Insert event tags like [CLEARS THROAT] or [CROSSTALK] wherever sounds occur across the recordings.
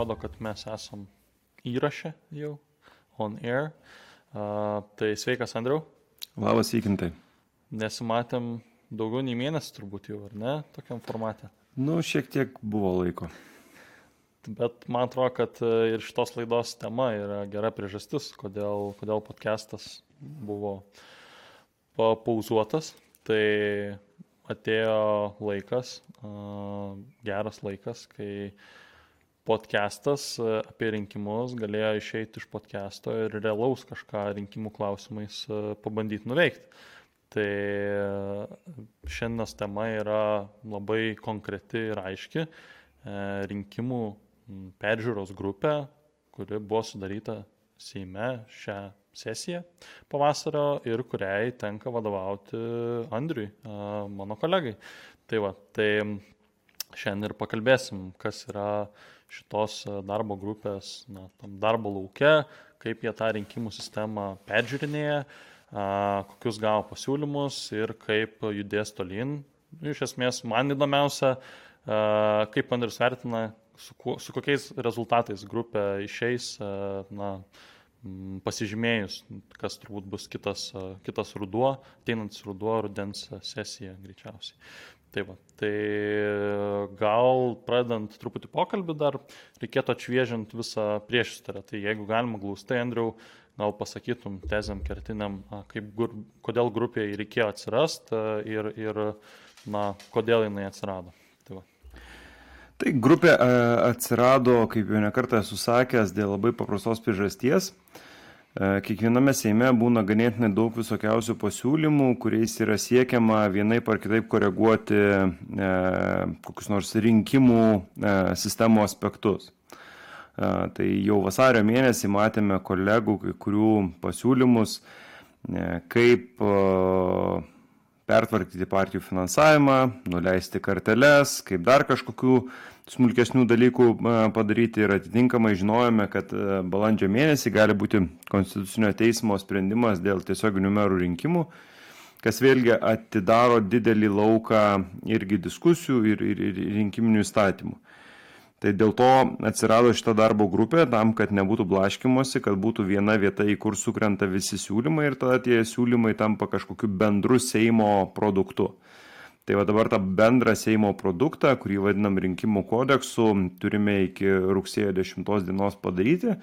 atrodo, kad mes esam įrašę jau, on air. Uh, tai sveikas, Andriu. Labas, įkintai. Nesimatėm daugiau nei mėnesį turbūt jau, ar ne, tokiam formate. Nu, šiek tiek buvo laiko. Bet man atrodo, kad e, ir šitos laidos tema yra gera priežastis, kodėl, kodėl podcastas buvo papauzuotas. Tai atėjo laikas, geras laikas, kai podcastas apie rinkimus galėjo išeiti iš podcasto ir realaus kažką rinkimų klausimais pabandyti nuveikti. Tai šiandienos tema yra labai konkreti ir aiški. E, rinkimų peržiūros grupė, kuri buvo sudaryta Seime šią sesiją pavasario ir kuriai tenka vadovauti Andriui, mano kolegai. Tai va, tai šiandien ir pakalbėsim, kas yra šitos darbo grupės na, darbo laukia, kaip jie tą rinkimų sistemą peržiūrinėja, kokius gavo pasiūlymus ir kaip judės tolyn. Iš esmės, man įdomiausia, kaip Andrius vertina, su, su kokiais rezultatais grupė išeis, na, pasižymėjus, kas turbūt bus kitas, kitas ruduo, ateinantis ruduo, rudens sesija greičiausiai. Tai, va, tai gal pradant truputį pokalbį dar reikėtų atšviežinti visą priešistorę. Tai jeigu galima glaustai, Andriau, gal pasakytum tezėm kertiniam, kaip, kodėl grupėje reikėjo atsirasti ir, ir na, kodėl jinai atsirado. Tai grupė e, atsirado, kaip jau nekartą esu sakęs, dėl labai paprastos priežasties. E, kiekviename Seime būna ganėtinai daug visokiausių pasiūlymų, kuriais yra siekiama vienaip ar kitaip koreguoti e, kokius nors rinkimų e, sistemo aspektus. E, tai jau vasario mėnesį matėme kolegų kai kurių pasiūlymus, e, kaip e, pertvarkyti partijų finansavimą, nuleisti karteles, kaip dar kažkokių smulkesnių dalykų e, padaryti ir atitinkamai žinojome, kad e, balandžio mėnesį gali būti Konstitucinio teismo sprendimas dėl tiesioginių merų rinkimų, kas vėlgi atidaro didelį lauką irgi diskusijų ir, ir, ir rinkiminių įstatymų. Tai dėl to atsirado šita darbo grupė, tam, kad nebūtų blaškimuose, kad būtų viena vieta, į kur sukrenta visi siūlymai ir tada tie siūlymai tampa kažkokiu bendru Seimo produktu. Tai va dabar tą bendrą Seimo produktą, kurį vadinam rinkimų kodeksu, turime iki rugsėjo 10 dienos padaryti.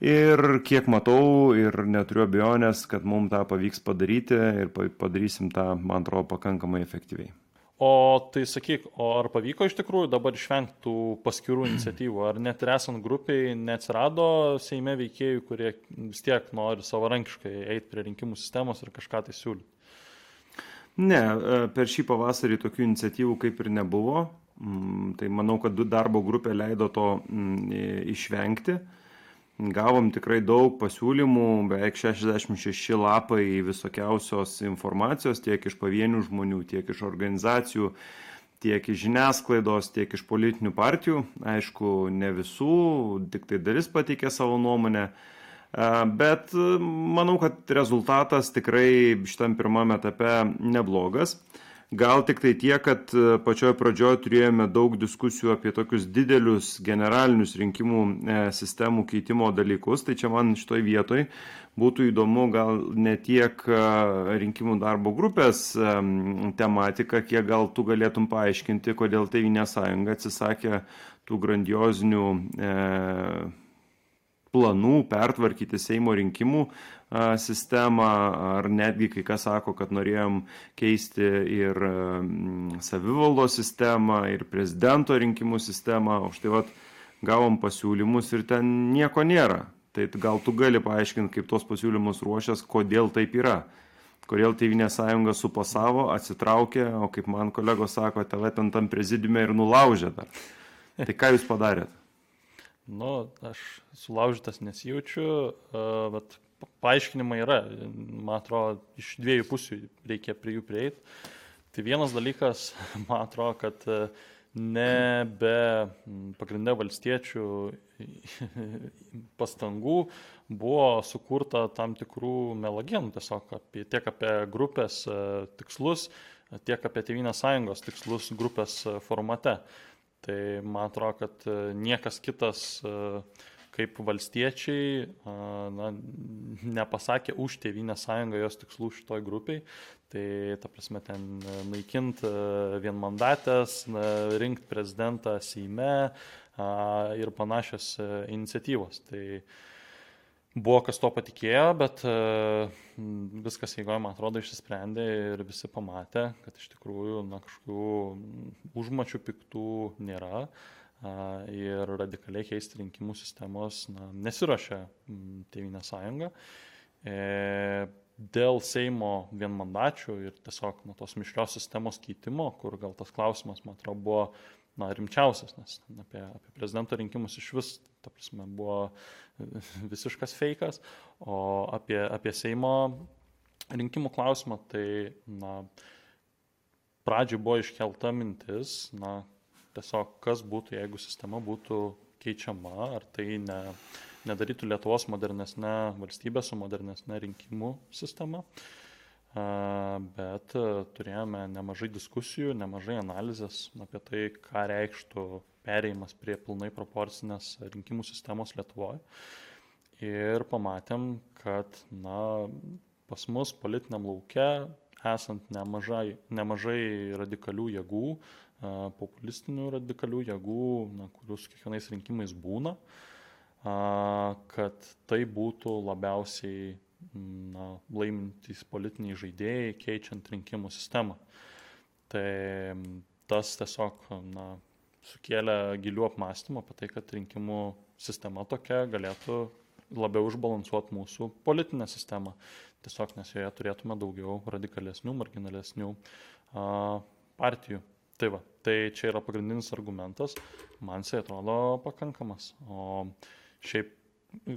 Ir kiek matau ir neturiu abejonės, kad mums tą pavyks padaryti ir padarysim tą, man atrodo, pakankamai efektyviai. O tai sakyk, o ar pavyko iš tikrųjų dabar išvengti tų paskirų iniciatyvų? Ar net ir esant grupiai neatsirado Seime veikėjų, kurie vis tiek nori savarankiškai eiti prie rinkimų sistemos ir kažką tai siūlyti? Ne, e, per šį pavasarį tokių iniciatyvų kaip ir nebuvo. Mm, tai manau, kad darbo grupė leido to mm, išvengti. Gavom tikrai daug pasiūlymų, beveik 66 lapai visokiausios informacijos tiek iš pavienių žmonių, tiek iš organizacijų, tiek iš žiniasklaidos, tiek iš politinių partijų. Aišku, ne visų, tik tai dalis pateikė savo nuomonę. Bet manau, kad rezultatas tikrai šitam pirmame etape neblogas. Gal tik tai tiek, kad e, pačioje pradžioje turėjome daug diskusijų apie tokius didelius generalinius rinkimų e, sistemų keitimo dalykus, tai čia man šitoj vietoj būtų įdomu gal ne tiek e, rinkimų darbo grupės tematika, kiek gal tu galėtum paaiškinti, kodėl Tevinė sąjunga atsisakė tų grandiozinių e, planų pertvarkyti Seimo rinkimų sistemą, ar netgi kai kas sako, kad norėjom keisti ir savivaldos sistemą, ir prezidento rinkimų sistemą, o štai vat gavom pasiūlymus ir ten nieko nėra. Tai gal tu gali paaiškinti, kaip tos pasiūlymus ruošias, kodėl taip yra. Kodėl Tevinė sąjunga supasavo, atsitraukė, o kaip man kolegos sako, tave ten tam prezidiume ir nulaužė dar. Tai ką jūs padarėt? Nu, aš sulaužytas nesijaučiu, bet paaiškinimai yra, man atrodo, iš dviejų pusių reikia prie jų prieiti. Tai vienas dalykas, [LAUGHS] man atrodo, kad nebe pagrindė valstiečių [LAUGHS] pastangų buvo sukurta tam tikrų melagienų tiesiog apie, tiek apie grupės tikslus, tiek apie Tevinės sąjungos tikslus grupės formate. Tai man atrodo, kad niekas kitas kaip valstiečiai na, nepasakė už Tėvynę sąjungą jos tikslų šitoj grupiai. Tai ta prasme ten naikint vienmandatės, rinkti prezidentą Seime ir panašios iniciatyvos. Tai buvo kas to patikėjo, bet viskas eigoje, man atrodo, išsisprendė ir visi pamatė, kad iš tikrųjų na, kažkokių užmačių piktų nėra ir radikaliai keisti rinkimų sistemos na, nesiuošia Tevinė sąjunga. E, dėl Seimo vienmandačių ir tiesiog na, tos mišrios sistemos keitimo, kur gal tas klausimas, man atrodo, buvo na, rimčiausias, nes apie, apie prezidento rinkimus iš vis, ta prasme, buvo [LAUGHS] visiškas fejkas, o apie, apie Seimo rinkimų klausimą, tai na, pradžiai buvo iškelta mintis, na, tiesiog kas būtų, jeigu sistema būtų keičiama, ar tai ne, nedarytų Lietuvos modernesnė valstybė su modernesnė rinkimų sistema. Bet turėjome nemažai diskusijų, nemažai analizės apie tai, ką reikštų pereimas prie pilnai proporcinės rinkimų sistemos Lietuvoje. Ir pamatėm, kad na, pas mus politiniam laukia, esant nemažai, nemažai radikalių jėgų, populistinių radikalių jėgų, na, kurių su kiekvienais rinkimais būna, kad tai būtų labiausiai na, laimintys politiniai žaidėjai, keičiant rinkimų sistemą. Tai tas tiesiog na, sukėlė gilių apmąstymų apie tai, kad rinkimų sistema tokia galėtų labiau išbalansuoti mūsų politinę sistemą. Tiesiog nes joje turėtume daugiau radikalesnių, marginalesnių a, partijų. Tai va, tai čia yra pagrindinis argumentas, man jisai atrodo pakankamas. O šiaip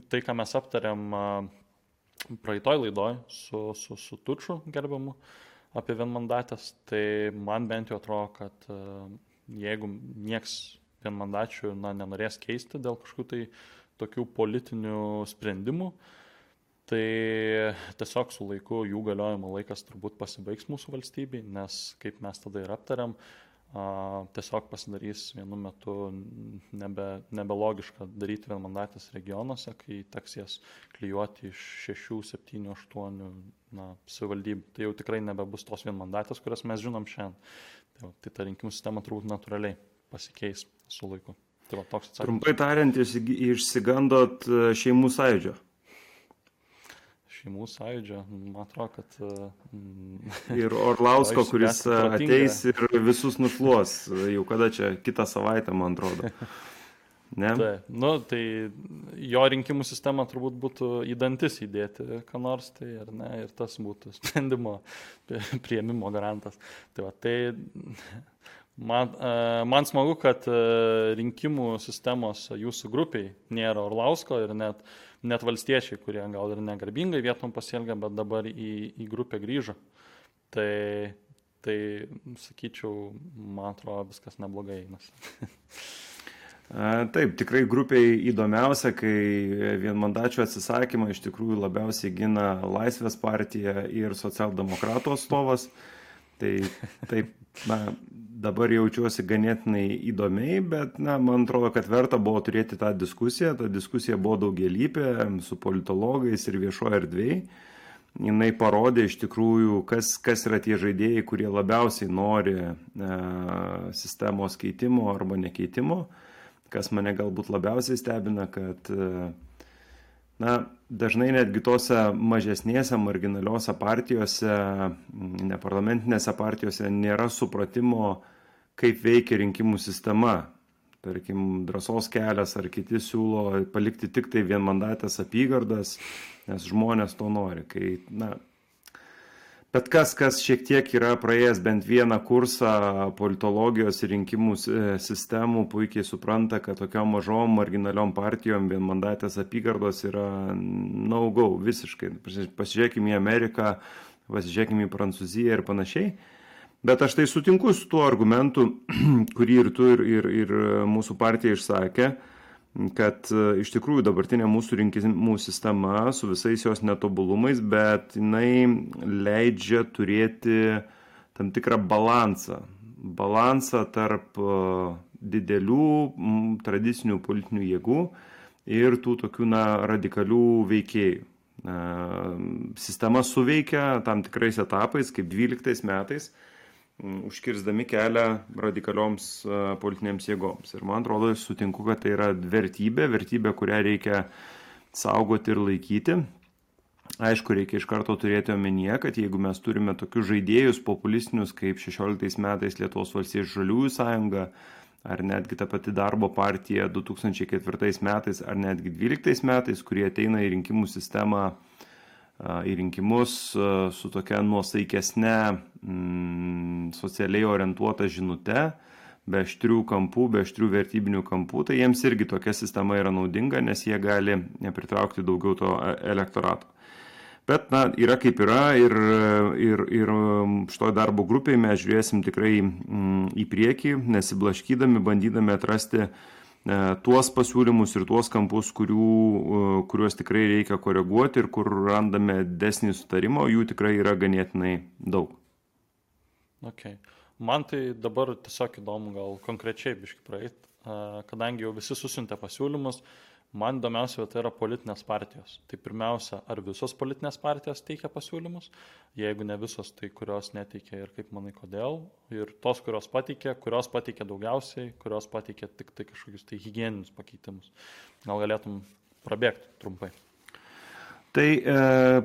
tai, ką mes aptarėm praeitoj laidoj su, su, su Tučiu gerbiamu apie vienmandatės, tai man bent jau atrodo, kad jeigu nieks vienmandačių na, nenorės keisti dėl kažkokių tai tokių politinių sprendimų, tai tiesiog su laiku jų galiojimo laikas turbūt pasibaigs mūsų valstybei, nes kaip mes tada ir aptariam, tiesiog pasidarys vienu metu nebe, nebelogiška daryti vienmandatės regionuose, kai teks jas klyjuoti iš 6, 7, 8 na, savivaldybių. Tai jau tikrai nebebus tos vienmandatės, kurias mes žinom šiandien. Tai, tai ta rinkimų sistema turbūt natūraliai pasikeis su laiku. Tai va, toks atsakymas. Trumpai tariant, išsigandot e, šeimų sąjūdžio šeimų sąjūdžio, man atrodo, kad... Mm, ir Orlausko, [LAUGHS] kuris ateis ir visus nušluos, jau kada čia, kitą savaitę, man atrodo. [LAUGHS] Ne? Tai, nu, tai jo rinkimų sistema turbūt būtų į dantis įdėti, ką nors, tai ar ne, ir tas būtų [LAUGHS] sprendimo prieimimo garantas. Tai, va, tai man, man smagu, kad rinkimų sistemos jūsų grupiai nėra Orlausko ir net net valstiečiai, kurie gal ir negarbingai vietom pasielgia, bet dabar į, į grupę grįžo. Tai, tai sakyčiau, man atrodo, viskas neblogai einasi. [LAUGHS] Taip, tikrai grupiai įdomiausia, kai vienmandačių atsisakymą iš tikrųjų labiausiai gina Laisvės partija ir socialdemokratų atstovas. Tai taip, na, dabar jaučiuosi ganėtinai įdomiai, bet na, man atrodo, kad verta buvo turėti tą diskusiją. Ta diskusija buvo daugelypė su politologais ir viešoje erdvėje. Jis parodė iš tikrųjų, kas, kas yra tie žaidėjai, kurie labiausiai nori e, sistemos keitimo arba nekeitimo. Kas mane galbūt labiausiai stebina, kad na, dažnai netgi tose mažesnėse marginaliuose partijose, neparlamentinėse partijose nėra supratimo, kaip veikia rinkimų sistema. Tarkim, drąsos kelias ar kiti siūlo palikti tik tai vienmandatės apygardas, nes žmonės to nori. Kai, na, Bet kas, kas šiek tiek yra praėjęs bent vieną kursą politologijos ir rinkimų sistemų, puikiai supranta, kad tokiom mažom marginaliom partijom vienmandatės apygardos yra no visiškai. Pasižiūrėkime į Ameriką, pasižiūrėkime į Prancūziją ir panašiai. Bet aš tai sutinku su tuo argumentu, [CLEARS THROAT] kurį ir tu, ir, ir, ir mūsų partija išsakė, kad e, iš tikrųjų dabartinė mūsų rinkimų sistema su visais jos netobulumais, bet jinai leidžia turėti tam tikrą balansą. Balansą tarp e, didelių tradicinių politinių jėgų ir tų tokių na, radikalių veikėjų. Sistema suveikia tam tikrais etapais, kaip 12 metais, užkirzdami kelią radikalioms politinėms jėgoms. Ir man atrodo, sutinku, kad tai yra vertybė, vertybė, kurią reikia saugoti ir laikyti. Aišku, reikia iš karto turėti omenyje, kad jeigu mes turime tokius žaidėjus populistinius kaip 16 metais Lietuvos valstijos žaliųjų sąjunga, ar netgi ta pati darbo partija 2004 metais, ar netgi 2012 metais, kurie ateina į rinkimų sistemą, į rinkimus su tokia nuosaikesnė mm, socialiai orientuota žinute, be aštrių kampų, be aštrių vertybinių kampų, tai jiems irgi tokia sistema yra naudinga, nes jie gali pritraukti daugiau to e, elektorato. Bet, na, yra kaip yra ir, ir, ir šitoje darbo grupėje mes žiūrėsim tikrai į priekį, nesiblaškydami, bandydami atrasti e, tuos pasiūlymus ir tuos kampus, kurių, e, kuriuos tikrai reikia koreguoti ir kur randame desnį sutarimą, jų tikrai yra ganėtinai daug. Okay. Man tai dabar tiesiog įdomu gal konkrečiai biškai praeit, kadangi jau visi susintė pasiūlymus, Man įdomiausia vieta yra politinės partijos. Tai pirmiausia, ar visos politinės partijos teikia pasiūlymus, jeigu ne visos, tai kurios neteikia ir kaip manai kodėl, ir tos, kurios pateikė, kurios pateikė daugiausiai, kurios pateikė tik tai kažkokius tai hygieninius pakeitimus. Gal galėtum prabėgti trumpai. Tai e,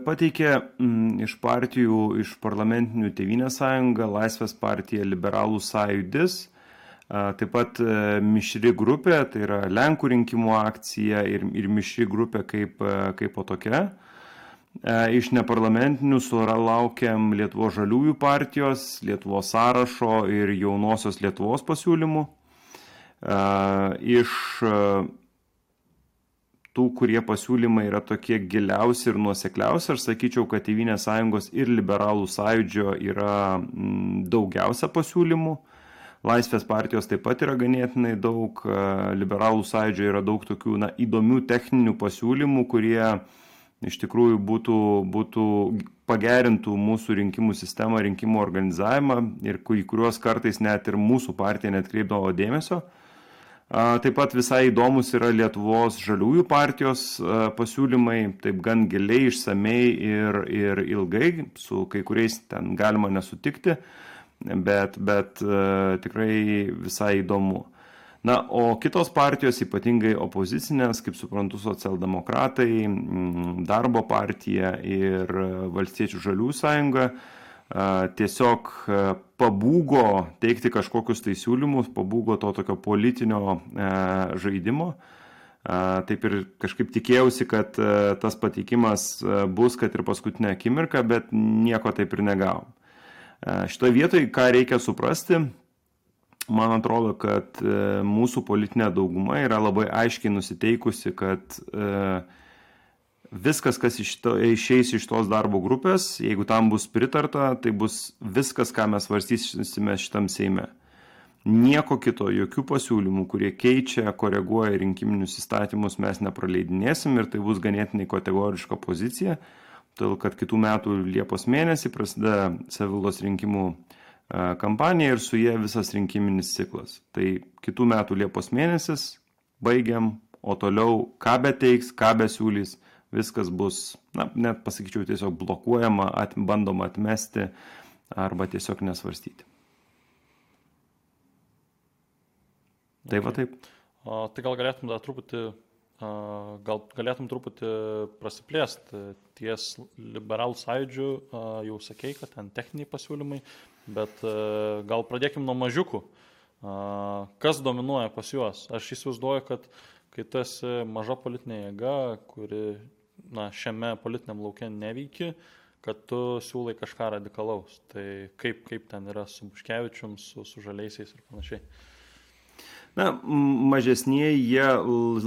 pateikė m, iš partijų, iš parlamentinių Tevinės sąjunga, Laisvės partija, Liberalų sąjūdis, Taip pat e, mišri grupė, tai yra Lenkų rinkimų akcija ir, ir mišri grupė kaip, e, kaip po tokia. E, iš neparlamentinių sulaukiam Lietuvo žaliųjų partijos, Lietuvo sąrašo ir jaunosios Lietuvos pasiūlymų. Iš tų, kurie pasiūlymai yra tokie giliausi ir nuosekliausi, aš sakyčiau, kad Tevinės sąjungos ir liberalų sąjūdžio yra daugiausia pasiūlymų. Laisvės partijos taip pat yra ganėtinai daug, liberalų sąjūdžio yra daug tokių na, įdomių techninių pasiūlymų, kurie iš tikrųjų būtų, būtų pagerintų mūsų rinkimų sistemą, rinkimų organizavimą ir į kuriuos kartais net ir mūsų partija netkreipdavo dėmesio. Taip pat visai įdomus yra Lietuvos žaliųjų partijos pasiūlymai, taip gan giliai, išsamei ir, ir ilgai, su kai kuriais ten galima nesutikti bet, bet e, tikrai visai įdomu. Na, o kitos partijos, ypatingai opozicinės, kaip suprantu, socialdemokratai, darbo partija ir valstiečių žalių sąjunga, e, tiesiog e, pabūgo teikti kažkokius tai siūlymus, pabūgo to tokio politinio žaidimo. Taip ir kažkaip tikėjausi, kad tas patikimas bus, kad ir paskutinę akimirką, bet nieko taip ir negavom. E, šitoje vietoje, ką reikia suprasti, man atrodo, kad e, mūsų politinė dauguma yra labai aiškiai nusiteikusi, kad e, viskas, kas iš to, išeis iš tos darbo grupės, jeigu tam bus pritarta, tai bus viskas, ką mes varstysime šitam Seime. Nieko kito, jokių pasiūlymų, kurie keičia, koreguoja rinkiminius įstatymus, mes nepraleidinėsim ir tai bus ganėtinai kategoriška pozicija todėl kad kitų metų Liepos mėnesį prasideda savivaldos rinkimų kampanija ir su jie visas rinkiminis ciklas. Tai kitų metų Liepos mėnesis baigiam, o toliau ką be teiks, ką be siūlys, viskas bus, na, net pasakyčiau, tiesiog blokuojama, at, bandoma atmesti arba tiesiog nesvarstyti. Tai okay. va taip. O, tai gal galėtum dar truputį Gal galėtum truputį prasiplėsti ties liberalų sąjūdžių, jau sakei, kad ten techniniai pasiūlymai, bet gal pradėkim nuo mažiukų. Kas dominuoja pas juos? Aš įsivaizduoju, kad kai tu esi maža politinė jėga, kuri na, šiame politiniam laukia neveikia, kad tu siūlai kažką radikalaus. Tai kaip, kaip ten yra su Buškevičium, su, su žaliaisiais ir panašiai. Na, mažesnieji jie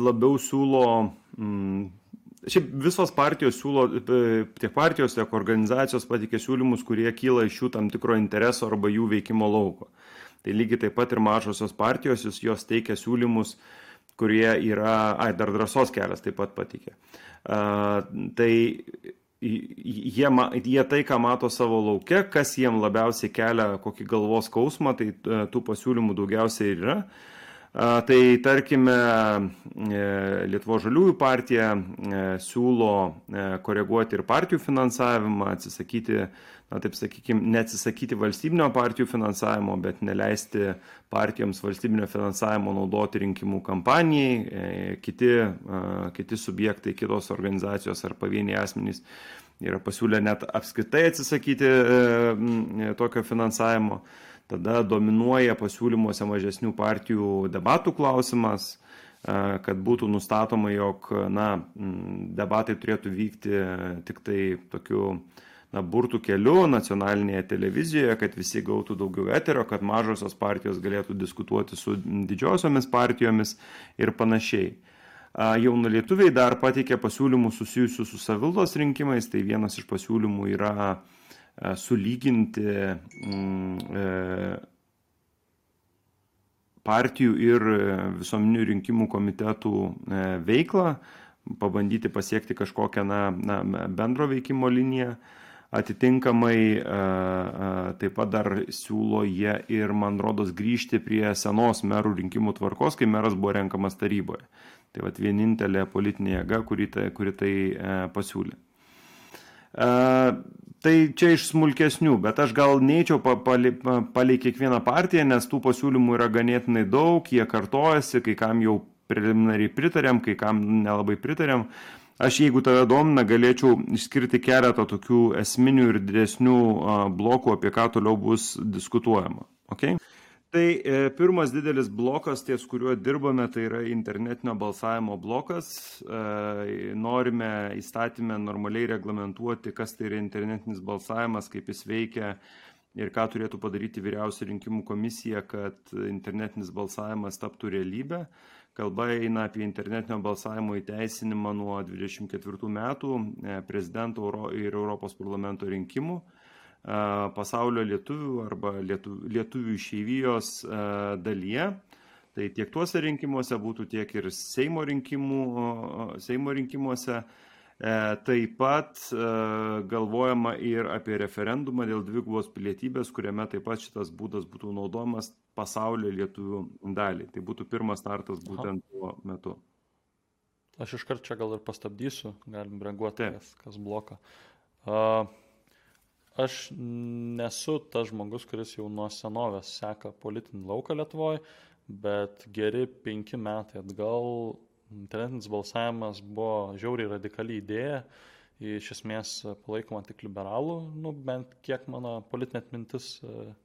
labiau siūlo, šiaip visos partijos siūlo, tiek partijos, tiek organizacijos patikė siūlymus, kurie kyla iš jų tam tikro intereso arba jų veikimo lauko. Tai lygiai taip pat ir mažosios partijos, jos teikia siūlymus, kurie yra, ai, dar drąsos kelias taip pat patikė. Uh, tai jie, jie tai, ką mato savo laukia, kas jiem labiausiai kelia kokį galvos skausmą, tai e, tų pasiūlymų daugiausiai yra. Tai tarkime, Lietuvo žaliųjų partija siūlo koreguoti ir partijų finansavimą, atsisakyti na taip sakykim neatsisakyti valstybinio partijų finansavimo bet neleisti partijoms valstybinio finansavimo naudoti rinkimų kampanijai e, kiti kiti subjektai kitos organizacijos ar pavieniai asmenys yra pasiūlę net apskritai atsisakyti e, tokio finansavimo tada dominuoja pasiūlymuose mažesnių partijų debatų klausimas kad būtų nustatoma, jog na, debatai turėtų vykti tik tai tokiu na, burtų keliu nacionalinėje televizijoje, kad visi gautų daugiau eterio, kad mažosios partijos galėtų diskutuoti su didžiosiomis partijomis ir panašiai. Jauna lietuviai dar pateikė pasiūlymų susijusių su savildos rinkimais, tai vienas iš pasiūlymų yra sulyginti mm, e, partijų ir visuomeninių rinkimų komitetų e, veiklą, pabandyti pasiekti kažkokią na, na, bendro veikimo liniją. Atitinkamai taip pat dar siūlo jie ir, man rodos, grįžti prie senos merų rinkimų tvarkos, kai meras buvo renkamas taryboje. Tai vad vienintelė politinė jėga, kuri tai, kuri tai pasiūlė. Tai čia iš smulkesnių, bet aš gal neįčiau palei, palei kiekvieną partiją, nes tų pasiūlymų yra ganėtinai daug, jie kartojasi, kai kam jau preliminariai pritarėm, kai kam nelabai pritarėm. Aš jeigu tave domina, galėčiau išskirti keletą tokių esminių ir didesnių blokų, apie ką toliau bus diskutuojama. Okay? Tai e, pirmas didelis blokas, ties kuriuo dirbame, tai yra internetinio balsavimo blokas. E, norime įstatymę normaliai reglamentuoti, kas tai yra internetinis balsavimas, kaip jis veikia ir ką turėtų padaryti vyriausia rinkimų komisija, kad internetinis balsavimas taptų realybę. Kalba eina apie internetinio balsavimo įteisinimą nuo 24 metų e, prezidento ir Europos parlamento rinkimų e, pasaulio lietuvių arba lietuvių, išeivijos e, dalyje. Tai tiek tuose rinkimuose būtų, tiek ir Seimo, rinkimų, Seimo rinkimuose. Taip pat galvojama ir apie referendumą dėl dvigubos pilietybės, kuriame taip pat šitas būdas būtų naudojamas pasaulio lietuvių dalį. Tai būtų pirmas startas būtent tuo metu. Aš iškart čia gal ir pastabdysiu, galim reaguoti, kas, kas bloka. Uh, aš nesu tas žmogus, kuris jau nuo senovės seka politinį lauką Lietuvoje, bet geri penki metai atgal internetinis balsavimas buvo žiauriai radikali idėja, iš esmės palaikoma tik liberalų, nu, bent kiek mano politinė atmintis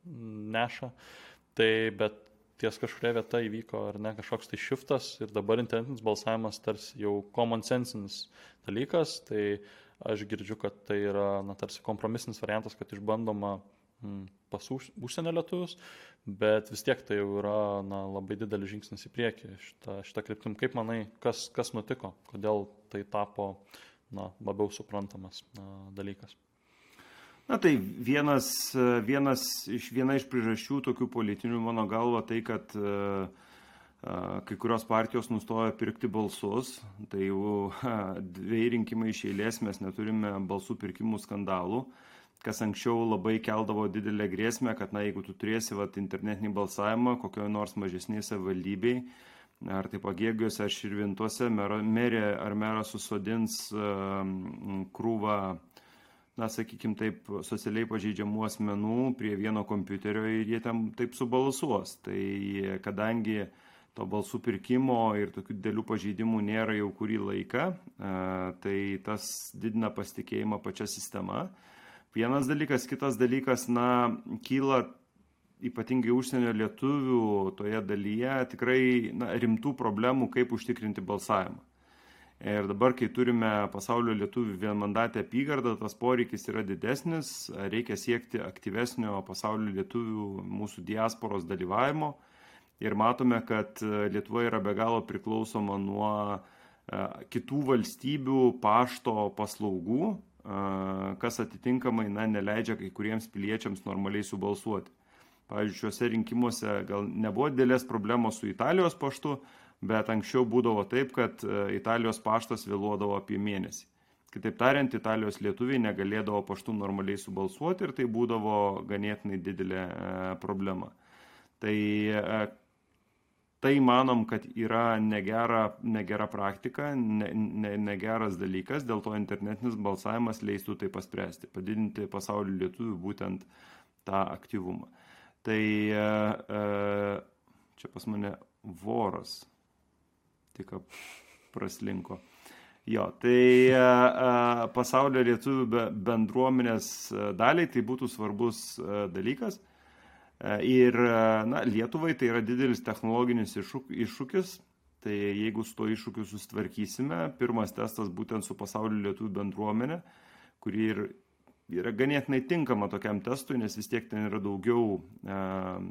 neša. Uh, Tai bet ties kažkuria vieta įvyko ar ne kažkoks tai šiftas ir dabar internetinis balsavimas tarsi jau common sensinis dalykas, tai aš girdžiu, kad tai yra, na, tarsi kompromisinis variantas, kad išbandoma mm, pas užsienio lietuvius, bet vis tiek tai jau yra, na, labai didelis žingsnis į priekį šitą, šitą kryptim. Kaip manai, kas, kas nutiko, kodėl tai tapo, na, labiau suprantamas na, dalykas? Na tai vienas, vienas iš, viena iš priežasčių tokių politinių, mano galva, tai, kad uh, kai kurios partijos nustojo pirkti balsus, tai jau dviejai rinkimai iš eilės mes neturime balsų pirkimų skandalų, kas anksčiau labai keldavo didelę grėsmę, kad na, jeigu tu turėsi vat, internetinį balsavimą kokioje nors mažesnėse valdybei, ar tai pagėgiuose, ar širvintuose, merė ar meras susodins uh, krūvą na, sakykime taip, socialiai pažeidžiamų asmenų prie vieno kompiuterio ir jie tam taip subalsuos. Tai kadangi to balsų pirkimo ir tokių dėlių pažeidimų nėra jau kurį laiką, tai tas didina pasitikėjimą pačią sistemą. Vienas dalykas, kitas dalykas, na, kyla ypatingai užsienio lietuvių toje dalyje tikrai na, rimtų problemų, kaip užtikrinti balsavimą. Ir dabar, kai turime pasaulio lietuvių vienmandatę apygardą, tas poreikis yra didesnis, reikia siekti aktyvesnio pasaulio lietuvių mūsų diasporos dalyvavimo. Ir matome, kad Lietuva yra be galo priklausoma nuo e, kitų valstybių pašto paslaugų, e, kas atitinkamai na, neleidžia kai kuriems piliečiams normaliai subalsuoti. Pavyzdžiui, šiuose rinkimuose gal nebuvo dėlės problemos su Italijos paštu, bet anksčiau būdavo taip, kad e, Italijos paštas vėluodavo apie mėnesį. Kitaip tariant, Italijos lietuviai negalėdavo paštų normaliai subalsuoti ir tai būdavo ganėtinai didelė e, problema. Tai e, tai manom, kad yra negera, negera praktika, ne, ne, negeras dalykas, dėl to internetinis balsavimas leistų tai paspręsti, padidinti pasaulio lietuvių būtent tą aktyvumą. Tai e, e, čia pas mane voras tik praslinko. Jo, tai a, pasaulio lietuvių bendruomenės daliai tai būtų svarbus dalykas. A, ir na, Lietuvai tai yra didelis technologinis iššūk, iššūkis. Tai jeigu su to iššūkiu susitvarkysime, pirmas testas būtent su pasaulio lietuvių bendruomenė, kuri ir yra ganėtinai tinkama tokiam testui, nes vis tiek ten yra daugiau a,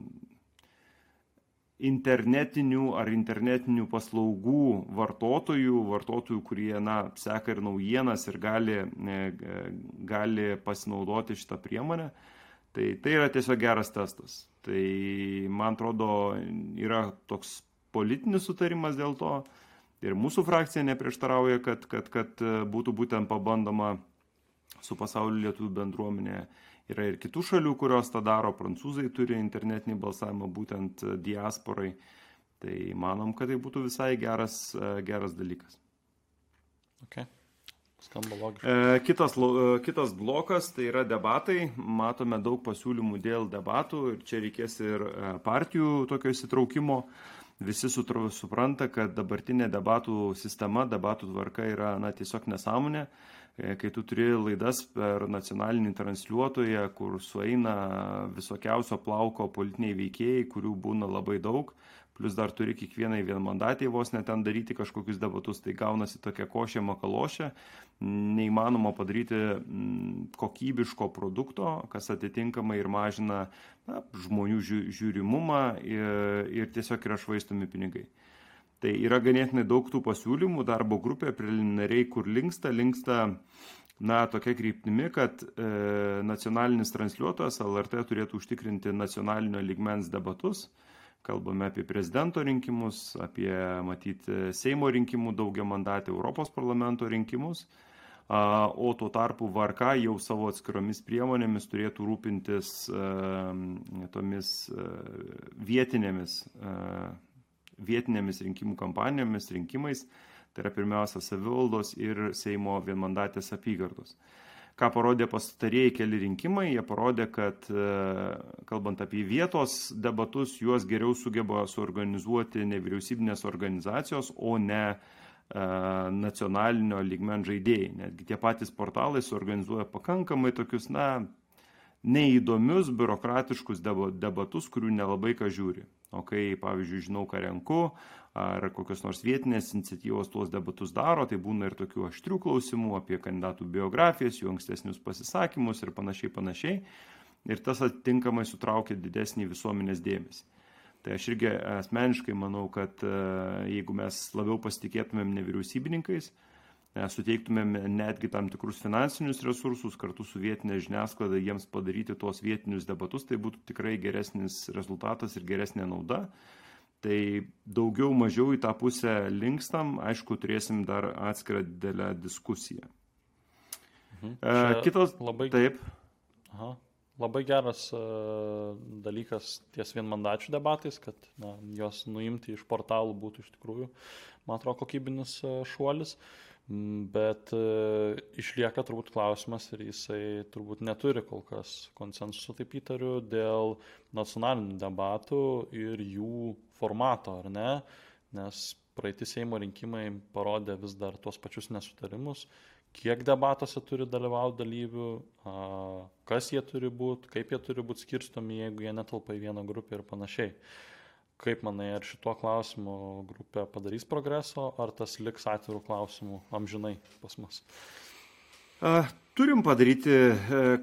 internetinių ar internetinių paslaugų vartotojų, vartotojų, kurie na, seka ir naujienas ir gali, e, gali pasinaudoti šitą priemonę. Tai tai yra tiesiog geras testas. Tai man atrodo yra toks politinis sutarimas dėl to ir mūsų frakcija neprieštarauja, kad, kad, kad būtų būtent pabandoma su pasaulio lietuvių bendruomenė Yra ir kitų šalių, kurios tą daro, prancūzai turi internetinį balsavimą būtent e, diasporai. Tai manom, kad tai būtų visai geras, e, geras dalykas. Okay. Skamba logiškai. E, kitas, kitas blokas tai yra debatai. Matome daug pasiūlymų dėl debatų ir čia reikės ir partijų tokio įsitraukimo. Visi supranta, kad dabartinė debatų sistema, debatų tvarka yra na, tiesiog nesąmonė. E, kai tu turi laidas per nacionalinį transliuotoją, kur sueina visokiausio plauko politiniai veikėjai, kurių būna labai daug, plus dar turi kiekvienai vienmandatį vos net ten daryti kažkokius debatus, tai gaunasi tokia košė makalošė, neįmanoma padaryti mm, kokybiško produkto, kas atitinkamai ir mažina na, žmonių žiūrimumą ir, ir tiesiog yra švaistomi pinigai. Tai yra ganėtinai daug tų pasiūlymų, darbo grupė preliminariai, kur linksta, linksta, na, tokia kryptimi, kad e, nacionalinis transliuotojas LRT turėtų užtikrinti nacionalinio ligmens debatus. Kalbame apie prezidento rinkimus, apie, matyti, Seimo rinkimų daugia mandatį Europos parlamento rinkimus. O tuo tarpu VRK jau savo atskiromis priemonėmis turėtų rūpintis tomis e, vietinėmis e, vietinėmis rinkimų kampanijomis, rinkimais, tai yra pirmiausia savivaldos ir Seimo vienmandatės apygardos. Ką parodė pastarėjai keli rinkimai, jie parodė, kad e, kalbant apie vietos debatus, juos geriau sugeba suorganizuoti nevyriausybinės organizacijos, o ne e, nacionalinio lygmen žaidėjai. Netgi tie patys portalai suorganizuoja pakankamai tokius, na, neįdomius, biurokratiškus debatus, kurių nelabai ką žiūri. O kai, pavyzdžiui, žinau, ką renku, ar kokios nors vietinės iniciatyvos tuos debatus daro, tai būna ir tokių aštrių klausimų apie kandidatų biografijas, jų ankstesnius pasisakymus ir panašiai, panašiai. Ir tas atitinkamai sutraukia didesnį visuomenės dėmesį. Tai aš irgi asmeniškai manau, kad e, jeigu mes labiau pasitikėtumėm nevyriausybininkais, e, suteiktumėm netgi tam tikrus finansinius resursus kartu su vietinė žiniasklaida jiems padaryti tuos vietinius debatus, tai būtų tikrai geresnis rezultatas ir geresnė nauda. Tai daugiau mažiau į tą pusę linkstam, aišku, turėsim dar atskirą didelę diskusiją. Mhm. E, kitas. Labai. Taip. Aha. Labai geras uh, dalykas ties vienmandačių debatais, kad na, juos nuimti iš portalų būtų iš tikrųjų, man atrodo, kokybinis uh, šuolis. Mm, bet e, išlieka turbūt klausimas ir jisai turbūt neturi kol kas konsensuso, taip įtariu, dėl nacionalinių debatų ir jų formato, ar ne? Nes praeiti Seimo rinkimai parodė vis dar tuos pačius nesutarimus, kiek debatuose turi dalyvauti dalyvių, kas jie turi būti, kaip jie turi būti skirstomi, jeigu jie netelpa į vieną grupę ir panašiai. Kaip manai, ar šituo klausimu grupė padarys progreso, ar tas liks atvirų klausimų amžinai pas mus? Turim padaryti e,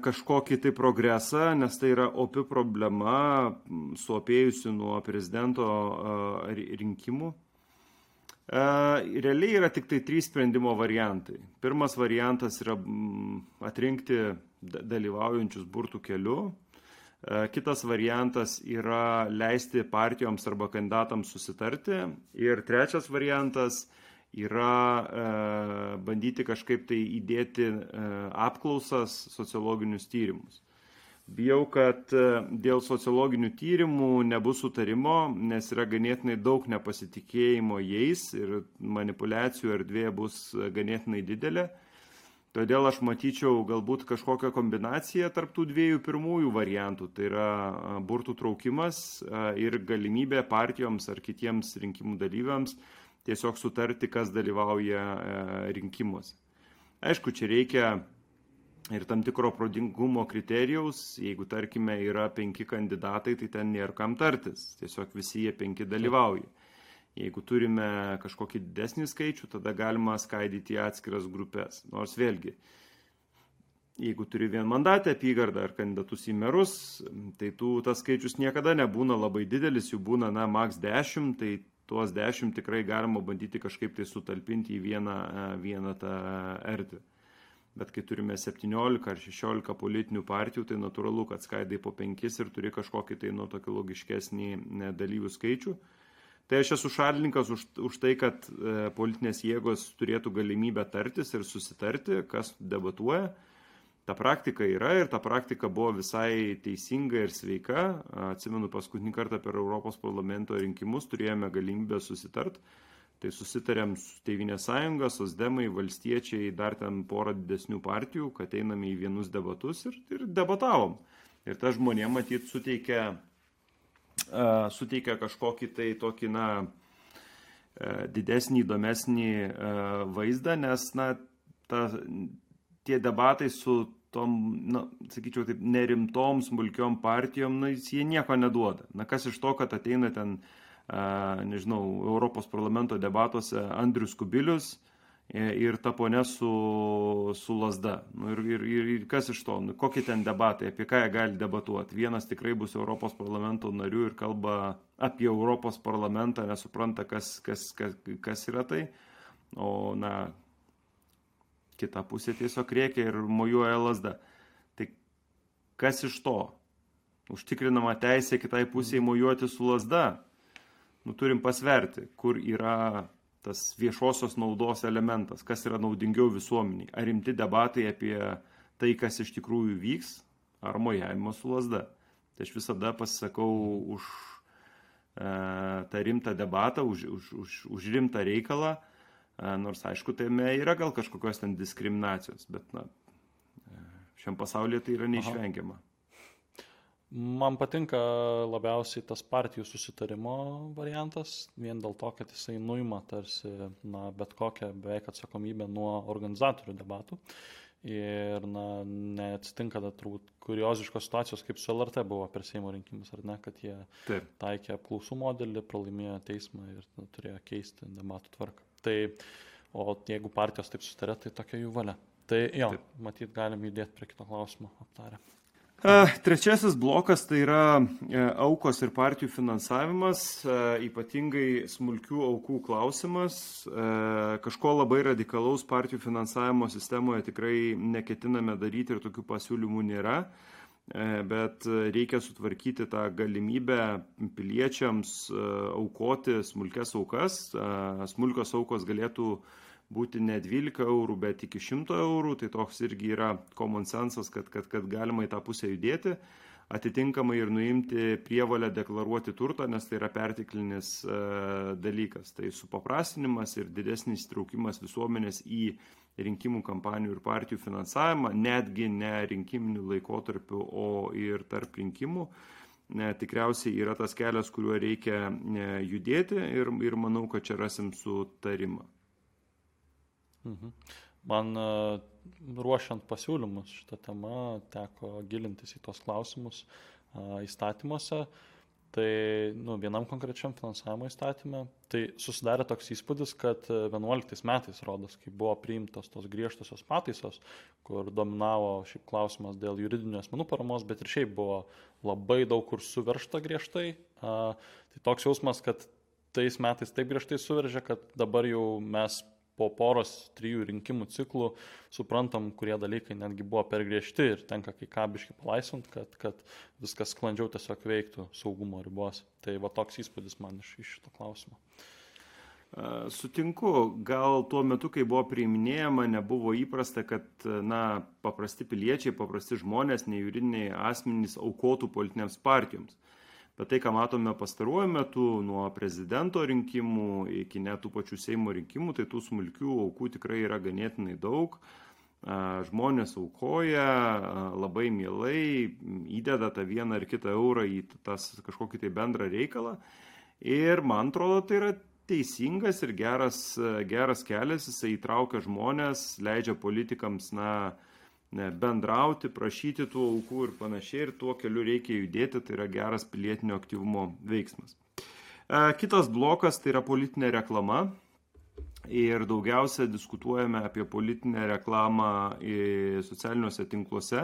kažkokį tai progresą, nes tai yra opi problema, suopėjusi nuo prezidento rinkimų. Realiai yra tik tai trys sprendimo variantai. Pirmas variantas yra atrinkti dalyvaujančius burtų keliu, kitas variantas yra leisti partijoms arba kandidatams susitarti. Ir trečias variantas yra bandyti kažkaip tai įdėti apklausas, sociologinius tyrimus. Bijau, kad e, dėl sociologinių tyrimų nebus sutarimo, nes yra ganėtinai daug nepasitikėjimo jais ir manipulacijų erdvė bus ganėtinai didelė. Todėl aš matyčiau galbūt kažkokią kombinaciją tarp tų dviejų pirmųjų variantų. Tai yra burtų traukimas ir galimybė partijoms ar kitiems rinkimų dalyviams tiesiog sutarti, kas dalyvauja rinkimuose. Aišku, čia reikia ir tam tikro prodingumo kriterijaus, jeigu tarkime yra penki kandidatai, tai ten nėra kam tartis, tiesiog visi jie penki dalyvauja. Jeigu turime kažkokį didesnį skaičių, tada galima skaidyti į atskiras grupės. Nors vėlgi, jeigu turi vien mandatę apygardą ar kandidatus į merus, tai tų tas skaičius niekada nebūna labai didelis, jų būna, na, maks 10, tai tuos 10 tikrai galima bandyti kažkaip tai sutalpinti į vieną, vieną tą erdvę bet kai turime 17 ar 16 politinių partijų, tai natūralu, kad skaidai po 5 ir turi kažkokį tai nu tokį logiškesnį dalyvių skaičių. Tai aš esu šalininkas už, už tai, kad e, politinės jėgos turėtų galimybę tartis ir susitarti, kas debatuoja. Ta praktika yra ir ta praktika buvo visai teisinga ir sveika. Atsimenu, paskutinį kartą per Europos parlamento rinkimus turėjome galimybę susitart Tai susitarėm su Tevinės sąjunga, Sosdemai, valstiečiai, dar ten porą didesnių partijų, kad einame į vienus debatus ir, ir debatavom. Ir ta žmonė, matyt, suteikia, uh, suteikia kažkokį tai tokį, na, uh, didesnį, įdomesnį uh, vaizdą, nes, na, ta, tie debatai su tom, na, sakyčiau, taip, nerimtom, smulkiom partijom, na, jie nieko neduoda. Na, kas iš to, kad ateina ten uh, nežinau, Europos parlamento debatuose Andrius Kubilius e, ir ta ponė su, su lasda. Nu, ir, ir, ir, kas iš to, nu, kokie ten debatai, apie ką jie gali debatuoti. Vienas tikrai bus Europos parlamento narių ir kalba apie Europos parlamentą, nesupranta, kas, kas, kas, kas yra tai. O, na, kita pusė tiesiog reikia ir mojuoja lasda. Tai kas iš to? Užtikrinama teisė kitai pusiai mojuoti su lasda nu, turim pasverti, kur yra tas viešosios naudos elementas, kas yra naudingiau visuomeniai. Ar rimti debatai apie tai, kas iš tikrųjų vyks, ar mojavimas su lasda. Tai aš visada pasisakau už e, tą rimtą debatą, už, už, už, už rimtą reikalą, e, nors aišku, tame yra gal kažkokios ten diskriminacijos, bet na, e, šiam pasaulyje tai yra neišvengiama. Aha. Man patinka labiausiai tas partijų susitarimo variantas, vien dėl to, kad jisai nuima tarsi na, bet kokią beveik atsakomybę nuo organizatorių debatų. Ir na, neatsitinka da, turbūt kurioziškos situacijos, kaip su LRT buvo per Seimo rinkimus, ar ne, kad jie Taip. taikė apklausų modelį, pralaimėjo teismą ir na, turėjo keisti debatų tvarką. Tai, o jeigu partijos taip sutarė, tai tokia jų valia. Tai jo, Taip. matyt, galim judėti prie kito klausimo aptarę. Trečiasis blokas tai yra e, aukos ir partijų finansavimas, e, ypatingai smulkių aukų klausimas. E, kažko labai radikalaus partijų finansavimo sistemoje tikrai neketiname daryti ir tokių pasiūlymų nėra, bet reikia sutvarkyti tą galimybę piliečiams aukoti smulkes aukas. Smulkios aukos galėtų būti ne 12 eurų, bet iki 100 eurų, tai toks irgi yra common sensas, kad, kad, kad galima į tą pusę judėti, atitinkamai ir nuimti prievalę deklaruoti turtą, nes tai yra pertiklinis e, dalykas. Tai supaprastinimas ir didesnis įtraukimas visuomenės į rinkimų kampanijų ir partijų finansavimą, netgi ne rinkiminių laikotarpių, o ir tarp rinkimų. Ne, tikriausiai yra tas kelias, kuriuo reikia ne, judėti ir, ir manau, kad čia rasim sutarimą. Mhm. Man e, ruošiant pasiūlymus šitą temą teko gilintis į tos klausimus e, įstatymuose. Tai nu, vienam konkrečiam finansavimo įstatymė, tai susidarė toks įspūdis, kad 11 metais, rodos, kai buvo priimtos tos griežtosios pataisos, kur dominavo šiaip klausimas dėl juridinių asmenų paramos, bet ir šiaip buvo labai daug kur suveršta griežtai. A, tai toks jausmas, kad tais metais taip griežtai suveržė, kad dabar jau mes po poros trijų rinkimų ciklų suprantam, kurie dalykai netgi buvo per griežti ir tenka kai ką biškai palaisvint, kad, kad viskas sklandžiau tiesiog veiktų saugumo ribos. Tai va toks įspūdis man iš, iš šito klausimo. Sutinku, gal tuo metu, kai buvo priiminėjama, nebuvo įprasta, kad na, paprasti piliečiai, paprasti žmonės, nejuridiniai asmenys aukotų politinėms partijoms. Bet tai, ką matome pastaruoju metu, nuo prezidento rinkimų iki netų pačių Seimo rinkimų, tai tų smulkių aukų tikrai yra ganėtinai daug. Žmonės aukoja labai mielai, įdeda tą vieną ar kitą eurą į tas kažkokį tai bendrą reikalą. Ir man atrodo, tai yra teisingas ir geras, geras kelias, jisai įtraukia žmonės, leidžia politikams, na, bendrauti, prašyti tų aukų ir panašiai, ir tuo keliu reikia judėti, tai yra geras pilietinio aktyvumo veiksmas. E, kitas blokas tai yra politinė reklama. Ir daugiausia diskutuojame apie politinę reklamą socialiniuose tinkluose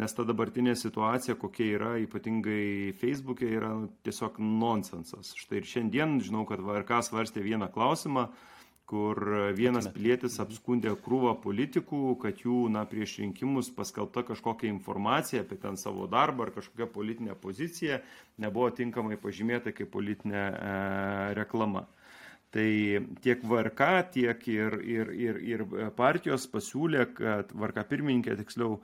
nes ta dabartinė situacija, kokia yra, ypatingai Facebook'e, yra tiesiog nonsensas. Štai ir šiandien žinau, kad VRK svarstė vieną klausimą, kur vienas pilietis apskundė krūvą politikų, kad jų na, prieš rinkimus paskelbta kažkokia informacija apie ten savo darbą ar kažkokią politinę poziciją nebuvo tinkamai pažymėta kaip politinė e, reklama. Tai tiek VRK, tiek ir, ir, ir, ir partijos pasiūlė, kad VRK pirmininkė tiksliau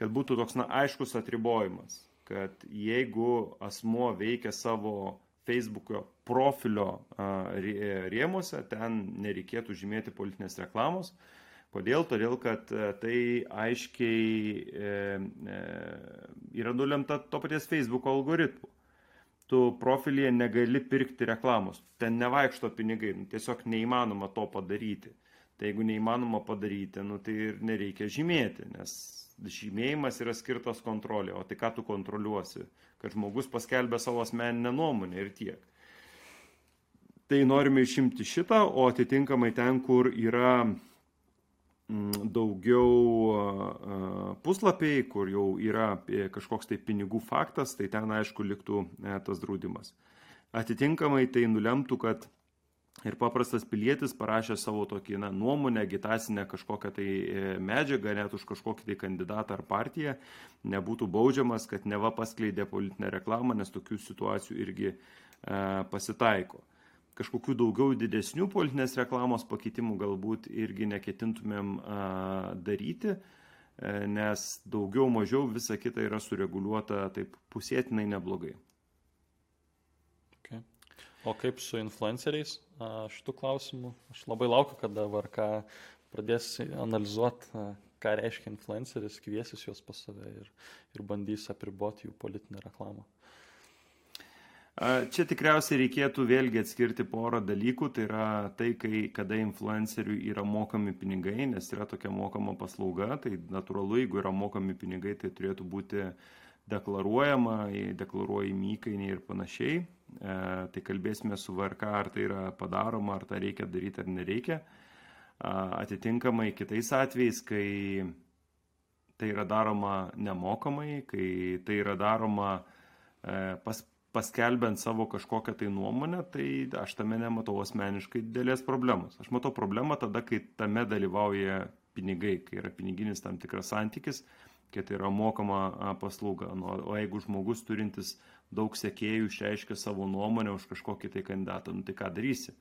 kad būtų toks na, aiškus atribojimas, kad jeigu asmo veikia savo Facebook'o profilio rėmuose, ten nereikėtų žymėti politinės reklamos. Kodėl? Todėl, kad e, tai aiškiai e, e, yra nulemta to paties Facebook algoritmų. Tu profilyje negali pirkti reklamos, ten nevaikšto pinigai, nu, tiesiog neįmanoma to padaryti. Tai jeigu neįmanoma padaryti, nu, tai ir nereikia žymėti, nes žymėjimas yra skirtas kontrolė, o tai ką tu kontroliuosi, kad žmogus paskelbė savo asmeninę nuomonę ir tiek. Tai norime išimti šitą, o atitinkamai ten, kur yra mm, daugiau puslapiai, kur jau yra kažkoks tai pinigų faktas, tai ten aišku liktų e, tas draudimas. Atitinkamai tai nulemtų, kad Ir paprastas pilietis parašė savo tokį na, nuomonę, agitacinę kažkokią tai e, medžiagą, net už kažkokį tai kandidatą ar partiją, nebūtų baudžiamas, kad neva paskleidė politinę reklamą, nes tokių situacijų irgi e, pasitaiko. Kažkokių daugiau didesnių politinės reklamos pakeitimų galbūt irgi neketintumėm e, daryti, e, nes daugiau mažiau visa kita yra sureguliuota taip pusėtinai neblogai. O kaip su influenceriais šitų klausimų? Aš labai laukiu, kada VRK pradės analizuoti, ką reiškia influenceris, kviesis juos pas save ir, ir bandys apriboti jų politinę reklamą. Čia tikriausiai reikėtų vėlgi atskirti porą dalykų. Tai yra tai, kai, kada influenceriui yra mokami pinigai, nes yra tokia mokama paslauga. Tai natūralu, jeigu yra mokami pinigai, tai turėtų būti deklaruojama, deklaruojami įkainiai ir panašiai. E, tai kalbėsime su VRK, ar tai yra padaroma, ar tą reikia daryti ar nereikia. Atitinkamai kitais atvejais, kai tai yra daroma nemokamai, kai tai yra daroma e, pas, paskelbent savo kažkokią tai nuomonę, tai aš tame nematau asmeniškai didelės problemos. Aš matau problemą tada, kai tame dalyvauja pinigai, kai yra piniginis tam tikras santykis, kai tai yra mokama paslauga. Nu, o jeigu žmogus turintis daug sekėjų išreiškia savo nuomonę už kažkokį tai kandidatą, nu tai ką darysi?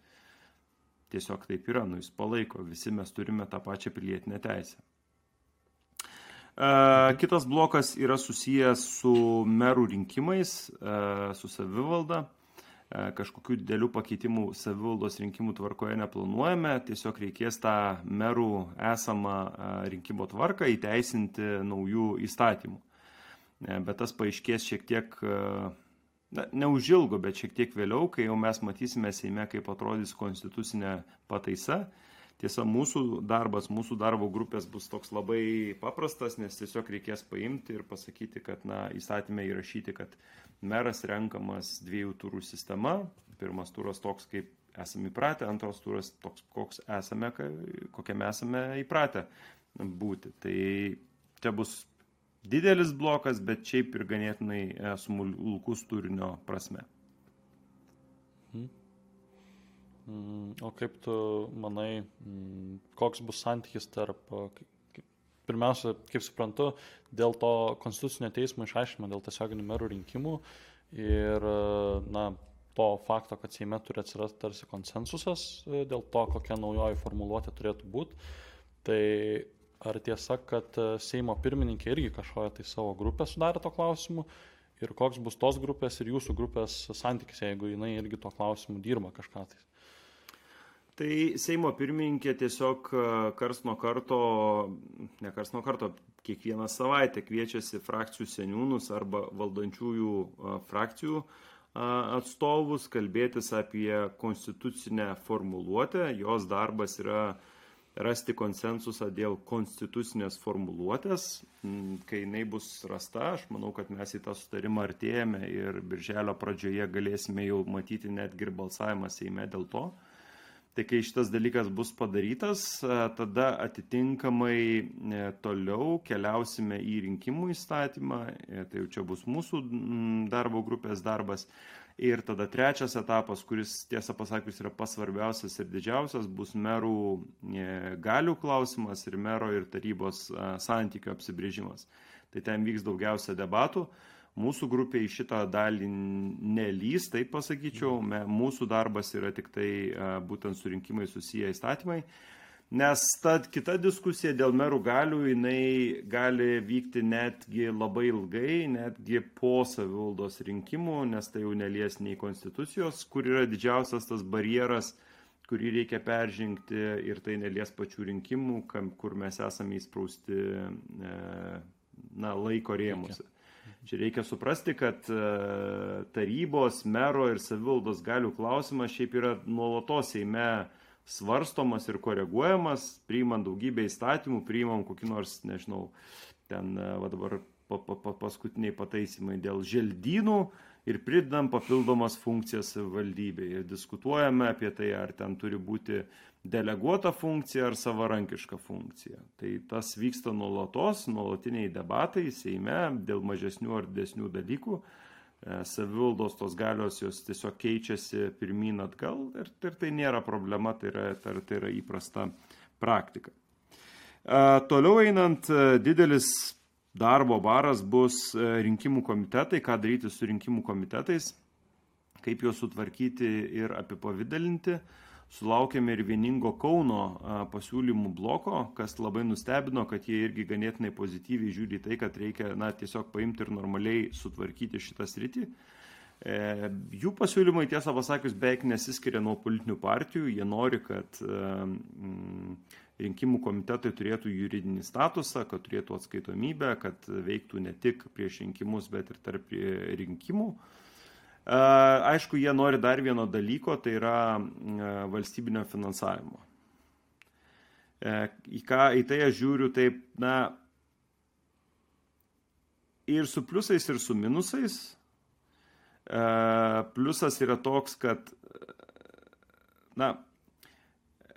Tiesiog taip yra, nu jis palaiko, visi mes turime tą pačią pilietinę teisę. Kitas blokas yra susijęs su merų rinkimais, su savivalda. Kažkokių didelių pakeitimų savivaldos rinkimų tvarkoje neplanuojame, tiesiog reikės tą merų esamą rinkimo tvarką įteisinti naujų įstatymų. E, bet tas paaiškės šiek tiek, e, na, neužilgo, bet šiek tiek vėliau, kai jau mes matysime Seime, kaip atrodys konstitucinė pataisa. Tiesa, mūsų darbas, mūsų darbo grupės bus toks labai paprastas, nes tiesiog reikės paimti ir pasakyti, kad na, įstatymė įrašyti, kad meras renkamas dviejų turų sistema. Pirmas turas toks, kaip esame įpratę, antras turas toks, koks esame, kokiame esame įpratę būti. Tai čia bus didelis blokas, bet šiaip ir ganėtinai e, smulkus turinio prasme. Hmm. O kaip tu manai, mm, koks bus santykis tarp, pirmiausia, kaip suprantu, dėl to konstitucinio teismo išaiškimo, dėl tiesioginių merų rinkimų ir, na, to fakto, kad Seime turi atsirasti tarsi konsensusas dėl to, kokia naujoji formuluotė turėtų būti. Tai ar tiesa, kad Seimo pirmininkė irgi kažkoje tai savo grupę sudarė to klausimu ir koks bus tos grupės ir jūsų grupės santykis, jeigu jinai irgi to klausimu dirba kažką tai. Tai Seimo pirmininkė tiesiog e, kars nuo karto, ne kars nuo karto, kiekvieną savaitę kviečiasi frakcijų seniūnus arba valdančiųjų e, frakcijų e, atstovus kalbėtis apie konstitucinę formuluotę. Jos darbas yra rasti konsensusą dėl konstitucinės formuluotės. Mm, kai jinai bus rasta, aš manau, kad mes į tą sutarimą artėjame ir birželio pradžioje galėsime jau matyti netgi ir balsavimą Seime dėl to. Tai kai šitas dalykas bus padarytas, tada atitinkamai e, toliau keliausime į rinkimų įstatymą, e, tai jau čia bus mūsų darbo grupės darbas. Ir tada trečias etapas, kuris tiesą pasakius yra pasvarbiausias ir didžiausias, bus merų e, galių klausimas ir mero ir tarybos santykio apsibrėžimas. Tai ten vyks daugiausia debatų. Mūsų grupė į šitą dalį nelys, taip pasakyčiau, mūsų darbas yra tik tai būtent su rinkimai susiję įstatymai. Nes ta kita diskusija dėl merų galių, jinai gali vykti netgi labai ilgai, netgi po savivaldos rinkimų, nes tai jau nelies nei konstitucijos, kur yra didžiausias tas barjeras, kurį reikia peržengti ir tai nelies pačių rinkimų, kam, kur mes esame įsprausti e, na, laiko rėmuose. Čia reikia suprasti, kad e, tarybos, mero ir savivaldos galių klausimas šiaip yra nuolatos Seime svarstomas ir koreguojamas, priimant daugybę įstatymų, priimam kokį nors, nežinau, ten e, va dabar pa, pa, pa, paskutiniai pataisimai dėl želdynų ir pridedam papildomas funkcijas valdybėje. Ir diskutuojame apie tai, ar ten turi būti deleguota funkcija ar savarankiška funkcija. Tai tas vyksta nuolatos, nuolatiniai debatai Seime dėl mažesnių ar didesnių dalykų. E, savivaldos tos galios jos tiesiog keičiasi pirmin atgal ir, ir tai nėra problema, tai yra, tai, tai yra įprasta praktika. E, toliau einant, e, didelis darbo baras bus rinkimų komitetai, ką daryti su rinkimų komitetais, kaip juos sutvarkyti ir apipavydalinti sulaukėme ir vieningo Kauno pasiūlymų bloko, kas labai nustebino, kad jie irgi ganėtinai pozityviai žiūri tai, kad reikia na, tiesiog paimti ir normaliai sutvarkyti šitą sritį. E, jų pasiūlymai, tiesą pasakius, beveik nesiskiria nuo politinių partijų. Jie nori, kad mm, rinkimų komitetai turėtų juridinį statusą, kad turėtų atskaitomybę, kad veiktų ne tik prieš rinkimus, bet ir tarp rinkimų. E, Aišku, jie nori dar vieno dalyko, tai yra valstybinio finansavimo. E, į, ką, į tai aš žiūriu taip, na, ir su pliusais, ir su minusais. E, pliusas yra toks, kad, na,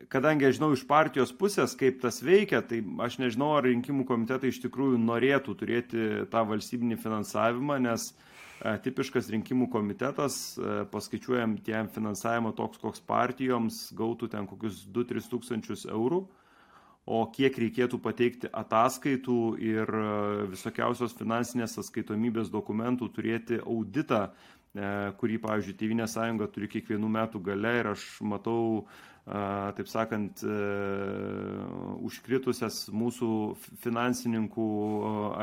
kadangi aš žinau iš partijos pusės, kaip tas veikia, tai aš nežinau, ar rinkimų komitetai iš tikrųjų norėtų turėti tą valstybinį finansavimą, nes uh, E, tipiškas rinkimų komitetas, paskaičiuojam tiem finansavimo toks, koks partijoms gautų ten kokius 2-3 tūkstančius eurų, o kiek reikėtų pateikti ataskaitų ir visokiausios finansinės atskaitomybės dokumentų turėti auditą, kurį, pavyzdžiui, Tevinė sąjunga turi kiekvienų metų gale ir aš matau, taip sakant, užkritusias mūsų finansininkų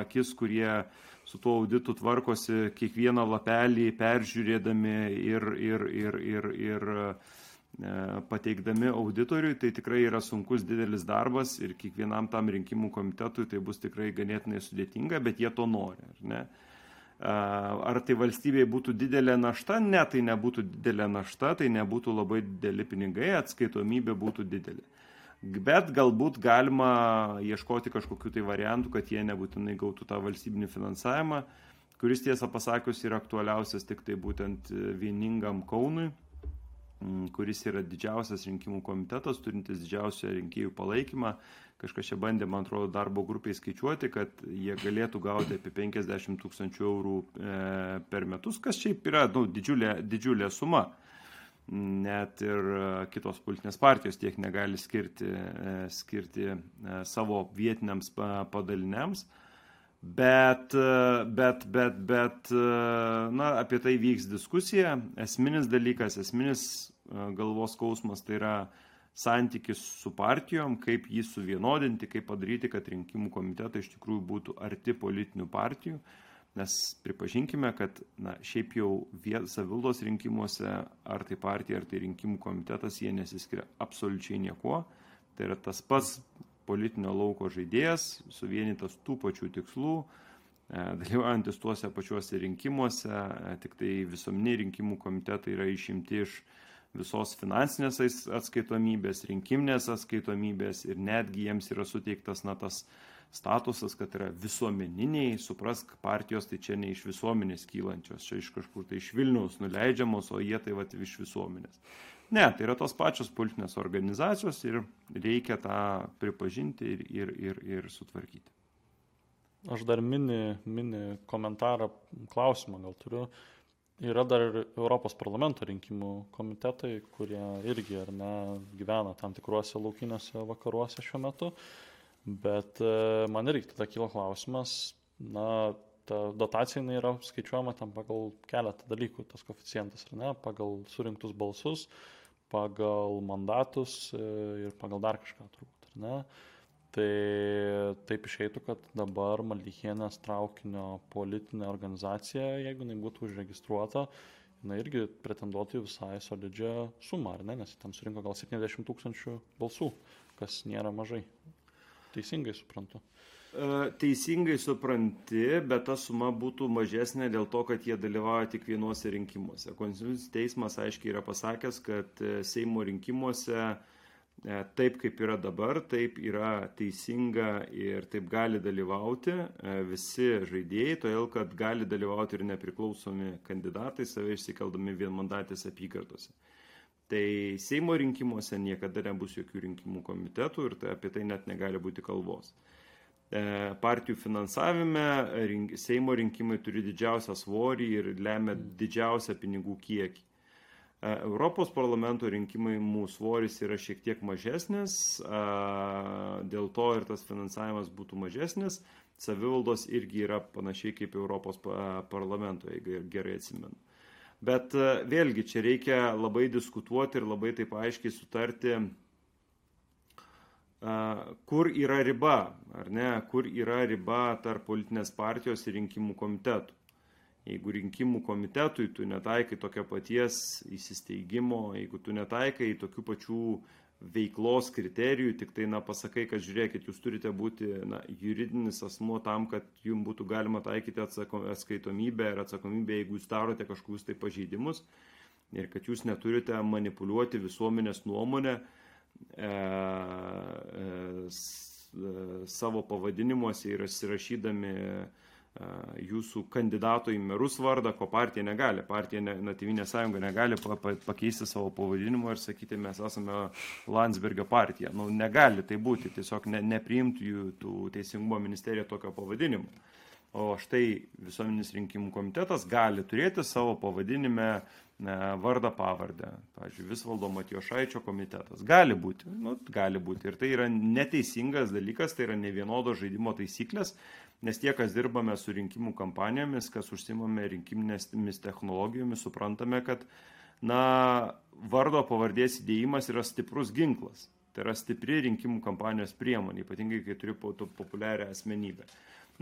akis, kurie su tuo auditu tvarkosi kiekvieną lapelį peržiūrėdami ir, ir, ir, ir, ir e, pateikdami auditoriui, tai tikrai yra sunkus didelis darbas ir kiekvienam tam rinkimų komitetui tai bus tikrai ganėtinai sudėtinga, bet jie to nori. Ar, ne? ar tai valstybei būtų didelė našta? Ne, tai nebūtų didelė našta, tai nebūtų labai dideli pinigai, atskaitomybė būtų didelė bet galbūt galima ieškoti kažkokių tai variantų, kad jie nebūtinai gautų tą valstybinį finansavimą, kuris tiesą pasakius yra aktualiausias tik tai būtent vieningam Kaunui, kuris yra didžiausias rinkimų komitetas, turintis didžiausią rinkėjų palaikymą. Kažkas čia bandė, man atrodo, darbo grupiai skaičiuoti, kad jie galėtų gauti apie 50 tūkstančių eurų e, per metus, kas šiaip yra nu, didžiulė, didžiulė suma net ir e, kitos politinės partijos tiek negali skirti, e, skirti e, savo vietiniams padaliniams. Bet, bet, bet, bet, na, apie tai vyks diskusija. Esminis dalykas, esminis galvos skausmas tai yra santykis su partijom, kaip jį suvienodinti, kaip padaryti, kad rinkimų komitetai iš tikrųjų būtų arti politinių partijų. Nes pripažinkime, kad na, šiaip jau savildos rinkimuose, ar tai partija, ar tai rinkimų komitetas, jie nesiskiria absoliučiai niekuo. Tai yra tas pats politinio lauko žaidėjas, suvienytas tų pačių tikslų, e, dalyvaujantis tuose pačiuose rinkimuose, e, tik tai visuomeniai rinkimų komitetai yra išimti iš visos finansinės atskaitomybės, rinkiminės atskaitomybės ir netgi jiems yra suteiktas na, tas statusas, kad yra visuomeniniai, suprask, partijos tai čia ne iš visuomenės kylančios, čia iš kažkur tai iš Vilniaus nuleidžiamos, o jie tai va iš visuomenės. Ne, tai yra tos pačios politinės organizacijos ir reikia tą pripažinti ir, ir, ir, ir sutvarkyti. Aš dar mini, mini komentarą, klausimą gal turiu. Yra dar ir Europos parlamento rinkimų komitetai, kurie irgi ar ne gyvena tam tikruose laukiniuose vakaruose šiuo metu. Bet e, man irgi tada kyla klausimas, na, ta dotacija yra skaičiuojama tam pagal keletą dalykų, tas koficijantas, ar ne, pagal surinktus balsus, pagal mandatus e, ir pagal dar kažką turbūt, ar ne. Tai taip išeitų, kad dabar Maldychienės traukinio politinė organizacija, jeigu jinai būtų užregistruota, jinai irgi pretenduotų į visai solidžią sumą, ar ne, nes ten surinko gal 70 tūkstančių balsų, kas nėra mažai. Teisingai suprantu. E, teisingai supranti, bet ta suma būtų mažesnė dėl to, kad jie dalyvauja tik vienuose rinkimuose. Konstitucinis teismas aiškiai yra pasakęs, kad e, Seimo rinkimuose e, taip kaip yra dabar, taip yra teisinga ir taip gali dalyvauti visi žaidėjai, todėl kad gali dalyvauti ir nepriklausomi kandidatai, save išsikeldami vienmandatės apygardose. Tai Seimo rinkimuose niekada nebus jokių rinkimų komitetų ir tai apie tai net negali būti kalbos. E, partijų finansavime Seimo rinkimai turi didžiausią svorį ir lemia didžiausią pinigų kiekį. E, Europos parlamento rinkimai mūsų svoris yra šiek tiek mažesnis, e, dėl to ir tas finansavimas būtų mažesnis. Savivaldos irgi yra panašiai kaip Europos parlamento, jeigu gerai atsimenu. Bet vėlgi čia reikia labai diskutuoti ir labai taip aiškiai sutarti, kur yra riba, ar ne, kur yra riba tarp politinės partijos ir rinkimų komitetų. Jeigu rinkimų komitetui tu netaikai tokio paties įsisteigimo, jeigu tu netaikai tokių pačių veiklos kriterijų, tik tai, na, pasakai, kad žiūrėkit, jūs turite būti na, juridinis asmuo tam, kad jums būtų galima taikyti atsako, atskaitomybę ir atsakomybę, jeigu jūs darote kažkokius tai pažeidimus ir kad jūs neturite manipuliuoti visuomenės nuomonę, E, e, e, savo pavadinimuose ir įsirašydami jūsų kandidato į merus vardą, ko partija negali. Partija, Nativinė sąjunga negali pakeisti savo pavadinimo ir sakyti, mes esame Landsbergio partija. Nu, negali tai būti, tiesiog ne, nepriimtų jų tų teisingumo ministerija tokio pavadinimo. O štai visuomeninis rinkimų komitetas gali turėti savo pavadinime vardą pavardę. Pavyzdžiui, Visvaldo Matijošaičio komitetas. Gali būti, nu, gali būti. Ir tai yra neteisingas dalykas, tai yra ne vienodo žaidimo taisyklės, nes tie, kas dirbame su rinkimų kampanijomis, kas užsimame rinkiminėmis technologijomis, suprantame, kad na, vardo pavardės įdėjimas yra stiprus ginklas. Tai yra stipri rinkimų kampanijos priemonė, ypatingai kai turi populiarią asmenybę.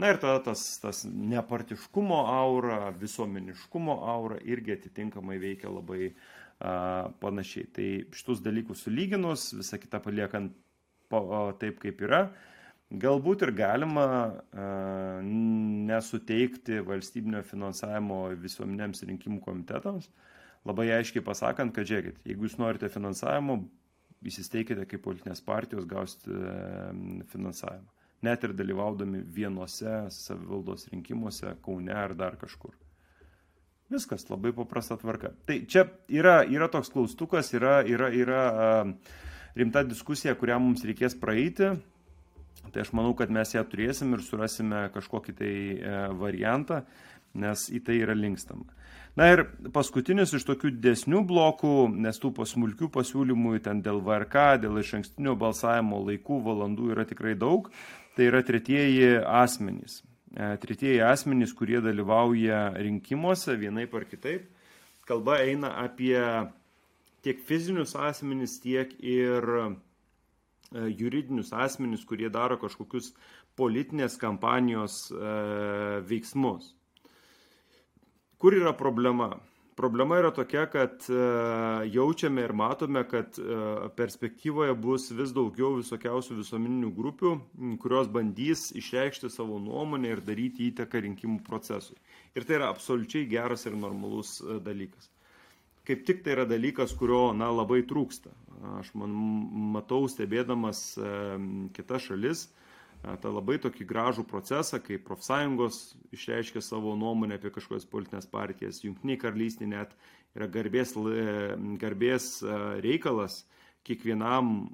Na ir tada tas, tas nepartiškumo aura, visuomeniškumo aura irgi atitinkamai veikia labai a, panašiai. Tai šitus dalykus sulyginus, visą kitą paliekant pa, a, taip, kaip yra, galbūt ir galima a, nesuteikti valstybinio finansavimo visuomenėms rinkimų komitetams, labai aiškiai pasakant, kad žiūrėkit, jeigu jūs norite finansavimo, įsisteikite kaip politinės partijos, gausite finansavimą net ir dalyvaudami vienose savivaldos rinkimuose, Kaune ar dar kažkur. Viskas labai paprasta tvarka. Tai čia yra, yra toks klaustukas, yra, yra, yra a, rimta diskusija, kurią mums reikės praeiti. Tai aš manau, kad mes ją turėsim ir surasime kažkokį tai e, variantą, nes į tai yra linkstama. Na ir paskutinis iš tokių didesnių blokų, nes tų pasmulkių pasiūlymų ten dėl VRK, dėl iš ankstinio balsavimo laikų, valandų yra tikrai daug tai yra tretieji asmenys. tretieji asmenys, kurie dalyvauja rinkimuose vienai par kitaip. Kalba eina apie tiek fizinius asmenys, tiek ir juridinius asmenys, kurie daro kažkokius politinės kampanijos veiksmus. Kur yra problema? Problema yra tokia, kad e, jaučiame ir matome, kad e, perspektyvoje bus vis daugiau visokiausių visuomeninių grupių, kurios bandys išreikšti savo nuomonę ir daryti įtaką rinkimų procesui. Ir tai yra absoliučiai geras ir normalus e, dalykas. Kaip tik tai yra dalykas, kurio na, labai trūksta. Aš man, matau, stebėdamas kitas šalis, tą labai tokį gražų procesą, kai profsąjungos išreiškia savo nuomonę apie kažkokias politinės partijas. Junktiniai karalystė net yra garbės, garbės reikalas kiekvienam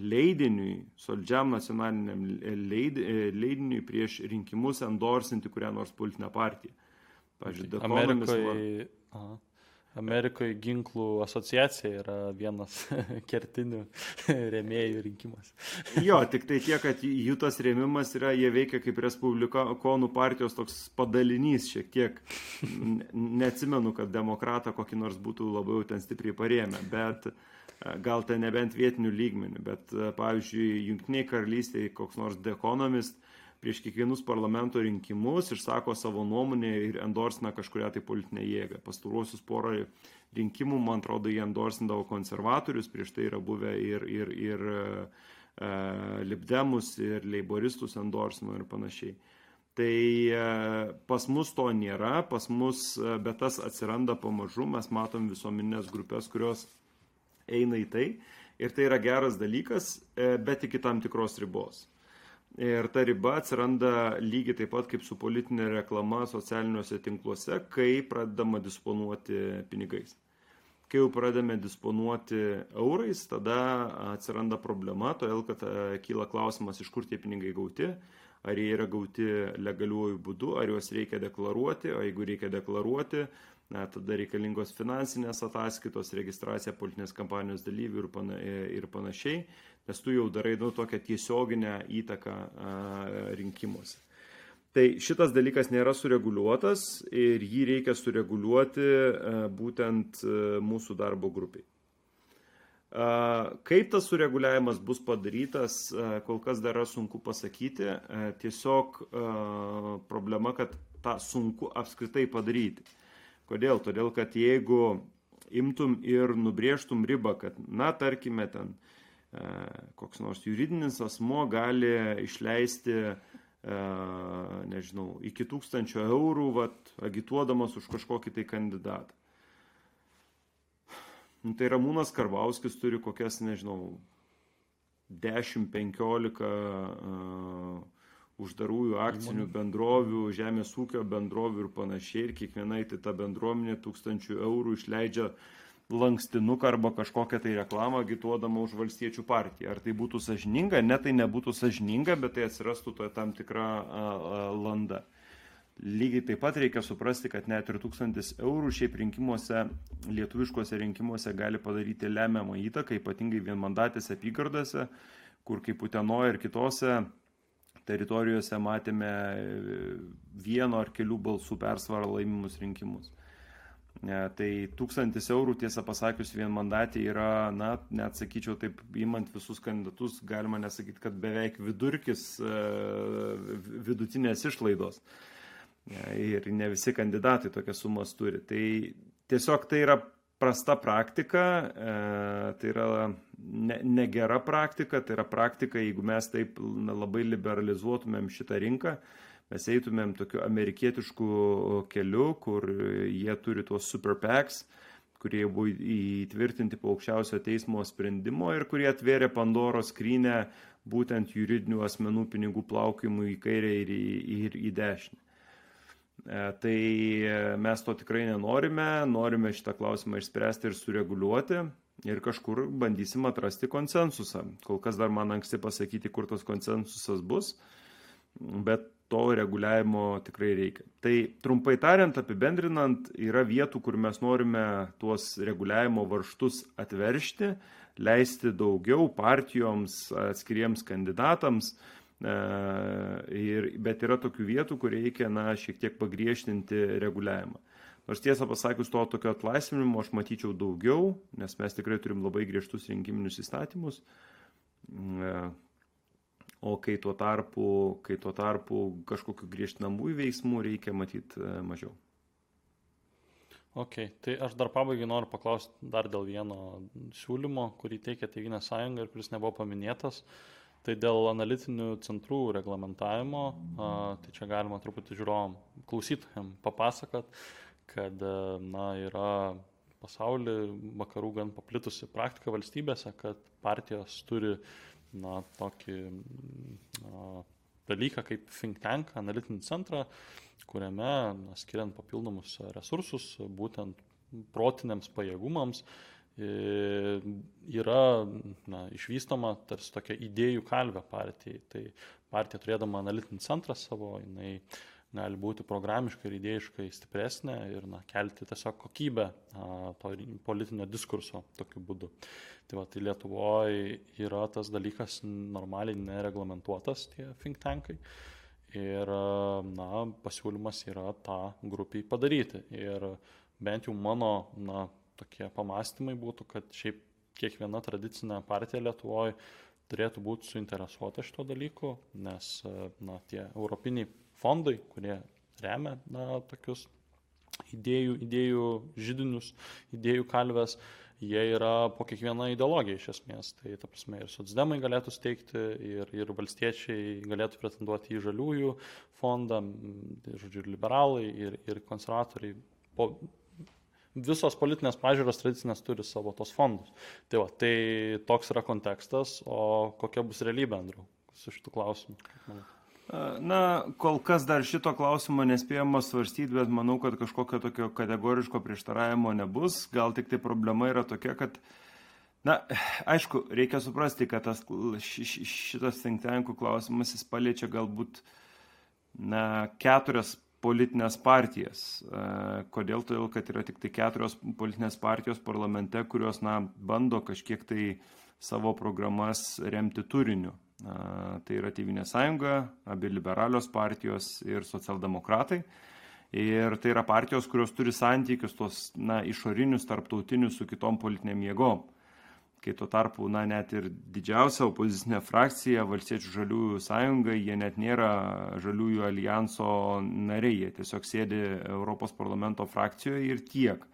leidiniui, soldžiam nacionaliniam leidiniui prieš rinkimus endorsinti kurią nors politinę partiją. Pavyzdžiui, Amerikoje. Amerikoje ginklų asociacija yra vienas [LAUGHS] kertinių rėmėjų rinkimas. jo, tik tai tiek, kad jų tas rėmimas yra, jie veikia kaip Respublikonų partijos toks padalinys šiek tiek. Neatsimenu, kad demokratą kokį nors būtų labiau ten stipriai parėmę, bet e, gal ten nebent vietinių lygmenių, bet e, pavyzdžiui, Junktiniai karalystėje koks nors The Economist prieš kiekvienus parlamento rinkimus išsako savo nuomonę ir endorsina kažkuria tai politinę jėgą. Pastaruosius porą rinkimų, man atrodo, jie endorsindavo konservatorius, prieš tai yra buvę ir, ir, ir e, libdemus, ir leiboristus endorsino ir panašiai. Tai e, pas mus to nėra, pas mus, e, bet tas atsiranda pamažu, mes matom visuomeninės grupės, kurios eina į tai. Ir tai yra geras dalykas, bet iki tam tikros ribos. Ir ta riba atsiranda lygiai taip pat kaip su politinė reklama socialiniuose tinkluose, kai pradedama disponuoti pinigais. Kai jau pradedame disponuoti eurais, tada atsiranda problema, todėl kad e, kyla klausimas, iš kur tie pinigai gauti, ar jie yra gauti legaliuoju būdu, ar juos reikia deklaruoti, o jeigu reikia deklaruoti, na, tada reikalingos finansinės ataskaitos, registracija politinės kampanijos dalyvių ir, pana, ir panašiai nes tu jau darai nu, tokią tiesioginę įtaką rinkimuose. Tai šitas dalykas nėra sureguliuotas ir jį reikia sureguliuoti būtent mūsų darbo grupiai. Kaip tas sureguliavimas bus padarytas, kol kas dar yra sunku pasakyti. Tiesiog problema, kad tą sunku apskritai padaryti. Kodėl? Todėl, kad jeigu imtum ir nubrėžtum ribą, kad, na, tarkime, ten E, koks nors juridinis asmo gali išleisti, e, nežinau, iki tūkstančio eurų, vat, agituodamas už kažkokį tai kandidatą. Nu, tai Ramūnas Karbauskis turi kokias, nežinau, 10-15 uh, uždarųjų akcinių bendrovių, žemės ūkio bendrovių ir panašiai. Ir kiekvienai tai ta bendruomenė tūkstančių eurų išleidžia lankstinuką arba kažkokią tai reklamą agituodama už valstiečių partiją. Ar tai būtų sažininga? Ne, tai nebūtų sažininga, bet tai atsirastų to tam tikra a, a, landa. Lygiai taip pat reikia suprasti, kad net ir tūkstantis eurų šiaip rinkimuose, lietuviškose rinkimuose gali padaryti lemiamą įtaką, ypatingai vienmandatėse apygardose, kur kaip Utenoje ir kitose teritorijose matėme vieno ar kelių balsų persvarą laimimus rinkimus. Tai tūkstantis eurų, tiesą pasakius, vienmandatė yra, na, net sakyčiau, taip, įmant visus kandidatus, galima nesakyti, kad beveik vidurkis e, vidutinės išlaidos. Ir ne visi kandidatai tokias sumas turi. Tai tiesiog tai yra prasta praktika, e, tai yra negera praktika, tai yra praktika, jeigu mes taip labai liberalizuotumėm šitą rinką, mes eitumėm tokiu amerikietišku keliu, kur jie turi tuos super packs, kurie buvo įtvirtinti po aukščiausio teismo sprendimo ir kurie atvėrė Pandoros skrynę būtent juridinių asmenų pinigų plaukimui į kairę ir į, ir į dešinę. E, tai mes to tikrai nenorime, norime šitą klausimą išspręsti ir sureguliuoti ir kažkur bandysim atrasti konsensusą. Kol kas dar man anksti pasakyti, kur tas konsensusas bus, bet to reguliavimo tikrai reikia. Tai trumpai tariant, apibendrinant, yra vietų, kur mes norime tuos reguliavimo varštus atveršti, leisti daugiau partijoms, atskiriems kandidatams e, ir, bet yra tokių vietų, kur reikia, na, šiek tiek pagriežtinti reguliavimą. Nors tiesą pasakius, to tokio atlaisvinimo aš matyčiau daugiau, nes mes tikrai turim labai griežtus rinkiminius įstatymus. Mm, o kai tuo tarpu, kai tuo tarpu kažkokiu griežtinamųjų veiksmų reikia matyti mažiau. Ok, tai aš dar pabaigai noriu paklausti dar dėl vieno siūlymo, kurį teikia Tevinė sąjunga ir kuris nebuvo paminėtas. Tai dėl analitinių centrų reglamentavimo, tai čia galima truputį žiūrovom, klausytojams papasakot, kad na, yra pasaulį vakarų gan paplitusi praktika valstybėse, kad partijos turi na, tokį na, dalyką kaip think tank, analitinį centrą, kuriame, na, skiriant papildomus resursus, būtent protiniams pajėgumams, yra na, išvystoma tarsi tokia idėjų kalvė partijai. Tai partija turėdama analitinį centrą savo, jinai gali būti programiškai ir idėjiškai stipresnė ir na, kelti tiesiog kokybę a, to politinio diskurso tokiu būdu. Tai, va, tai Lietuvoje yra tas dalykas normaliai nereglamentuotas, tie think tankai. Ir na, pasiūlymas yra tą grupiai padaryti. Ir bent jau mano na, tokie pamastymai būtų, kad šiaip kiekviena tradicinė partija Lietuvoje turėtų būti suinteresuota šito dalyku, nes na, tie europiniai fondai, kurie remia na, tokius idėjų, idėjų žydinius, idėjų kalves, jie yra po kiekvieną ideologiją iš esmės. Tai ta prasme ir socdemai galėtų steigti, ir, ir valstiečiai galėtų pretenduoti į žaliųjų fondą, žodžiu, ir liberalai, ir, ir konservatoriai. Po, visos politinės pažiūros tradicinės turi savo tos fondus. Tai, va, tai toks yra kontekstas, o kokia bus realybė, Andriu, su šitų klausimų? Na, kol kas dar šito klausimo nespėjama svarstyti, bet manau, kad kažkokio tokio kategoriško prieštaravimo nebus. Gal tik tai problema yra tokia, kad, na, aišku, reikia suprasti, kad tas, šitas think tankų klausimas jis paliečia galbūt, na, keturias politinės partijas. Kodėl? Todėl, kad yra tik tai keturios politinės partijos parlamente, kurios, na, bando kažkiek tai savo programas remti turiniu. Tai yra Tevinė sąjunga, abi liberalios partijos ir socialdemokratai. Ir tai yra partijos, kurios turi santykius tos na, išorinius, tarptautinius su kitom politiniam jėgom. Kai tuo tarpu, na, net ir didžiausia opozicinė frakcija, Valstiečių žaliųjų sąjunga, jie net nėra žaliųjų alijanso nariai, jie tiesiog sėdi Europos parlamento frakcijoje ir tiek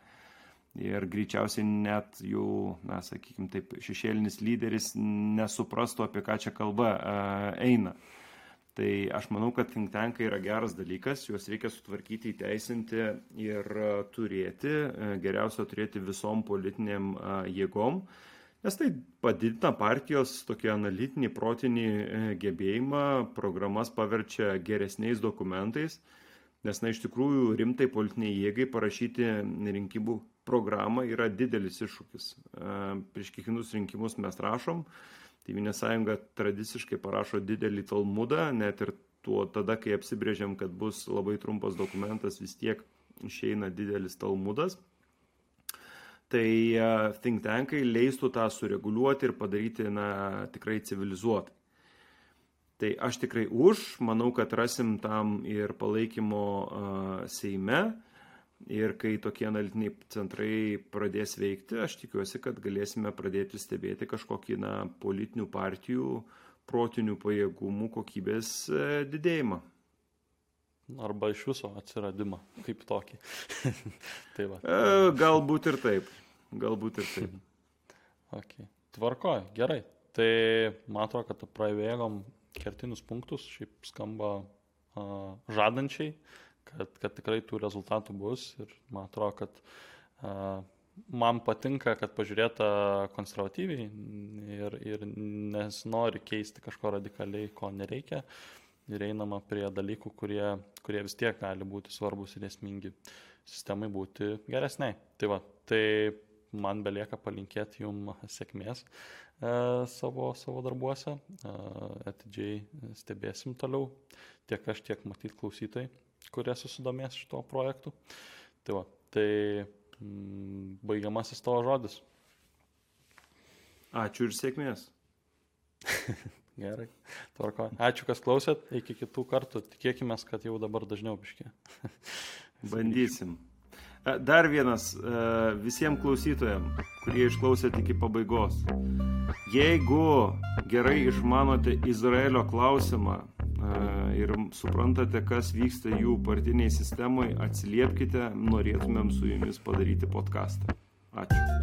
ir greičiausiai net jų, na, sakykime taip, šešėlinis lyderis nesuprastų, apie ką čia kalba eina. Tai aš manau, kad think tankai yra geras dalykas, juos reikia sutvarkyti, įteisinti ir turėti, geriausia turėti visom politiniam jėgom, nes tai padidina partijos tokį analitinį, protinį e, gebėjimą, programas paverčia geresniais dokumentais, nes, na, iš tikrųjų rimtai politiniai jėgai parašyti rinkimų programą yra didelis iššūkis. Prieš kiekvienus rinkimus mes rašom, Tėvinė sąjunga tradiciškai parašo didelį talmudą, net ir tuo tada, kai apsibrėžiam, kad bus labai trumpas dokumentas, vis tiek išeina didelis talmudas. Tai think tankai leistų tą sureguliuoti ir padaryti na, tikrai civilizuotai. Tai aš tikrai už, manau, kad rasim tam ir palaikymo uh, Seime. Ir kai tokie analitiniai centrai pradės veikti, aš tikiuosi, kad galėsime pradėti stebėti kažkokį na, politinių partijų protinių pajėgumų kokybės e, didėjimą. Arba iš viso atsiradimą kaip tokį. [LAUGHS] tai va. e, galbūt ir taip. Galbūt ir taip. [LAUGHS] okay. Tvarkoju, gerai. Tai man atrodo, kad praėjom kertinius punktus, šiaip skamba uh, žadančiai. Uh, kad, kad tikrai tų rezultatų bus ir man atrodo, kad uh, man patinka, kad pažiūrėta konservatyviai ir, ir nesinori keisti kažko radikaliai, ko nereikia ir einama prie dalykų, kurie, kurie vis tiek gali būti svarbus ir esmingi sistemai būti geresniai. Tai va, tai man belieka palinkėti jum sėkmės e, savo, savo darbuose, e, atidžiai stebėsim toliau, tiek aš, tiek matyt klausytojai kurie susidomės šito projektu. Tai va, tai mm, baigiamasis tavo žodis. Ačiū ir sėkmės. [LAUGHS] Gerai, tvarko. Ačiū, kas klausėt, iki kitų kartų. Tikėkime, kad jau dabar dažniau biškė. [LAUGHS] Bandysim. E, dar vienas e, visiems klausytojams, kurie išklausėte iki pabaigos. Jeigu gerai išmanote Izraelio klausimą e, ir suprantate, kas vyksta jų partiniai sistemai, atsiliepkite, norėtumėm su jumis padaryti podcastą. Ačiū.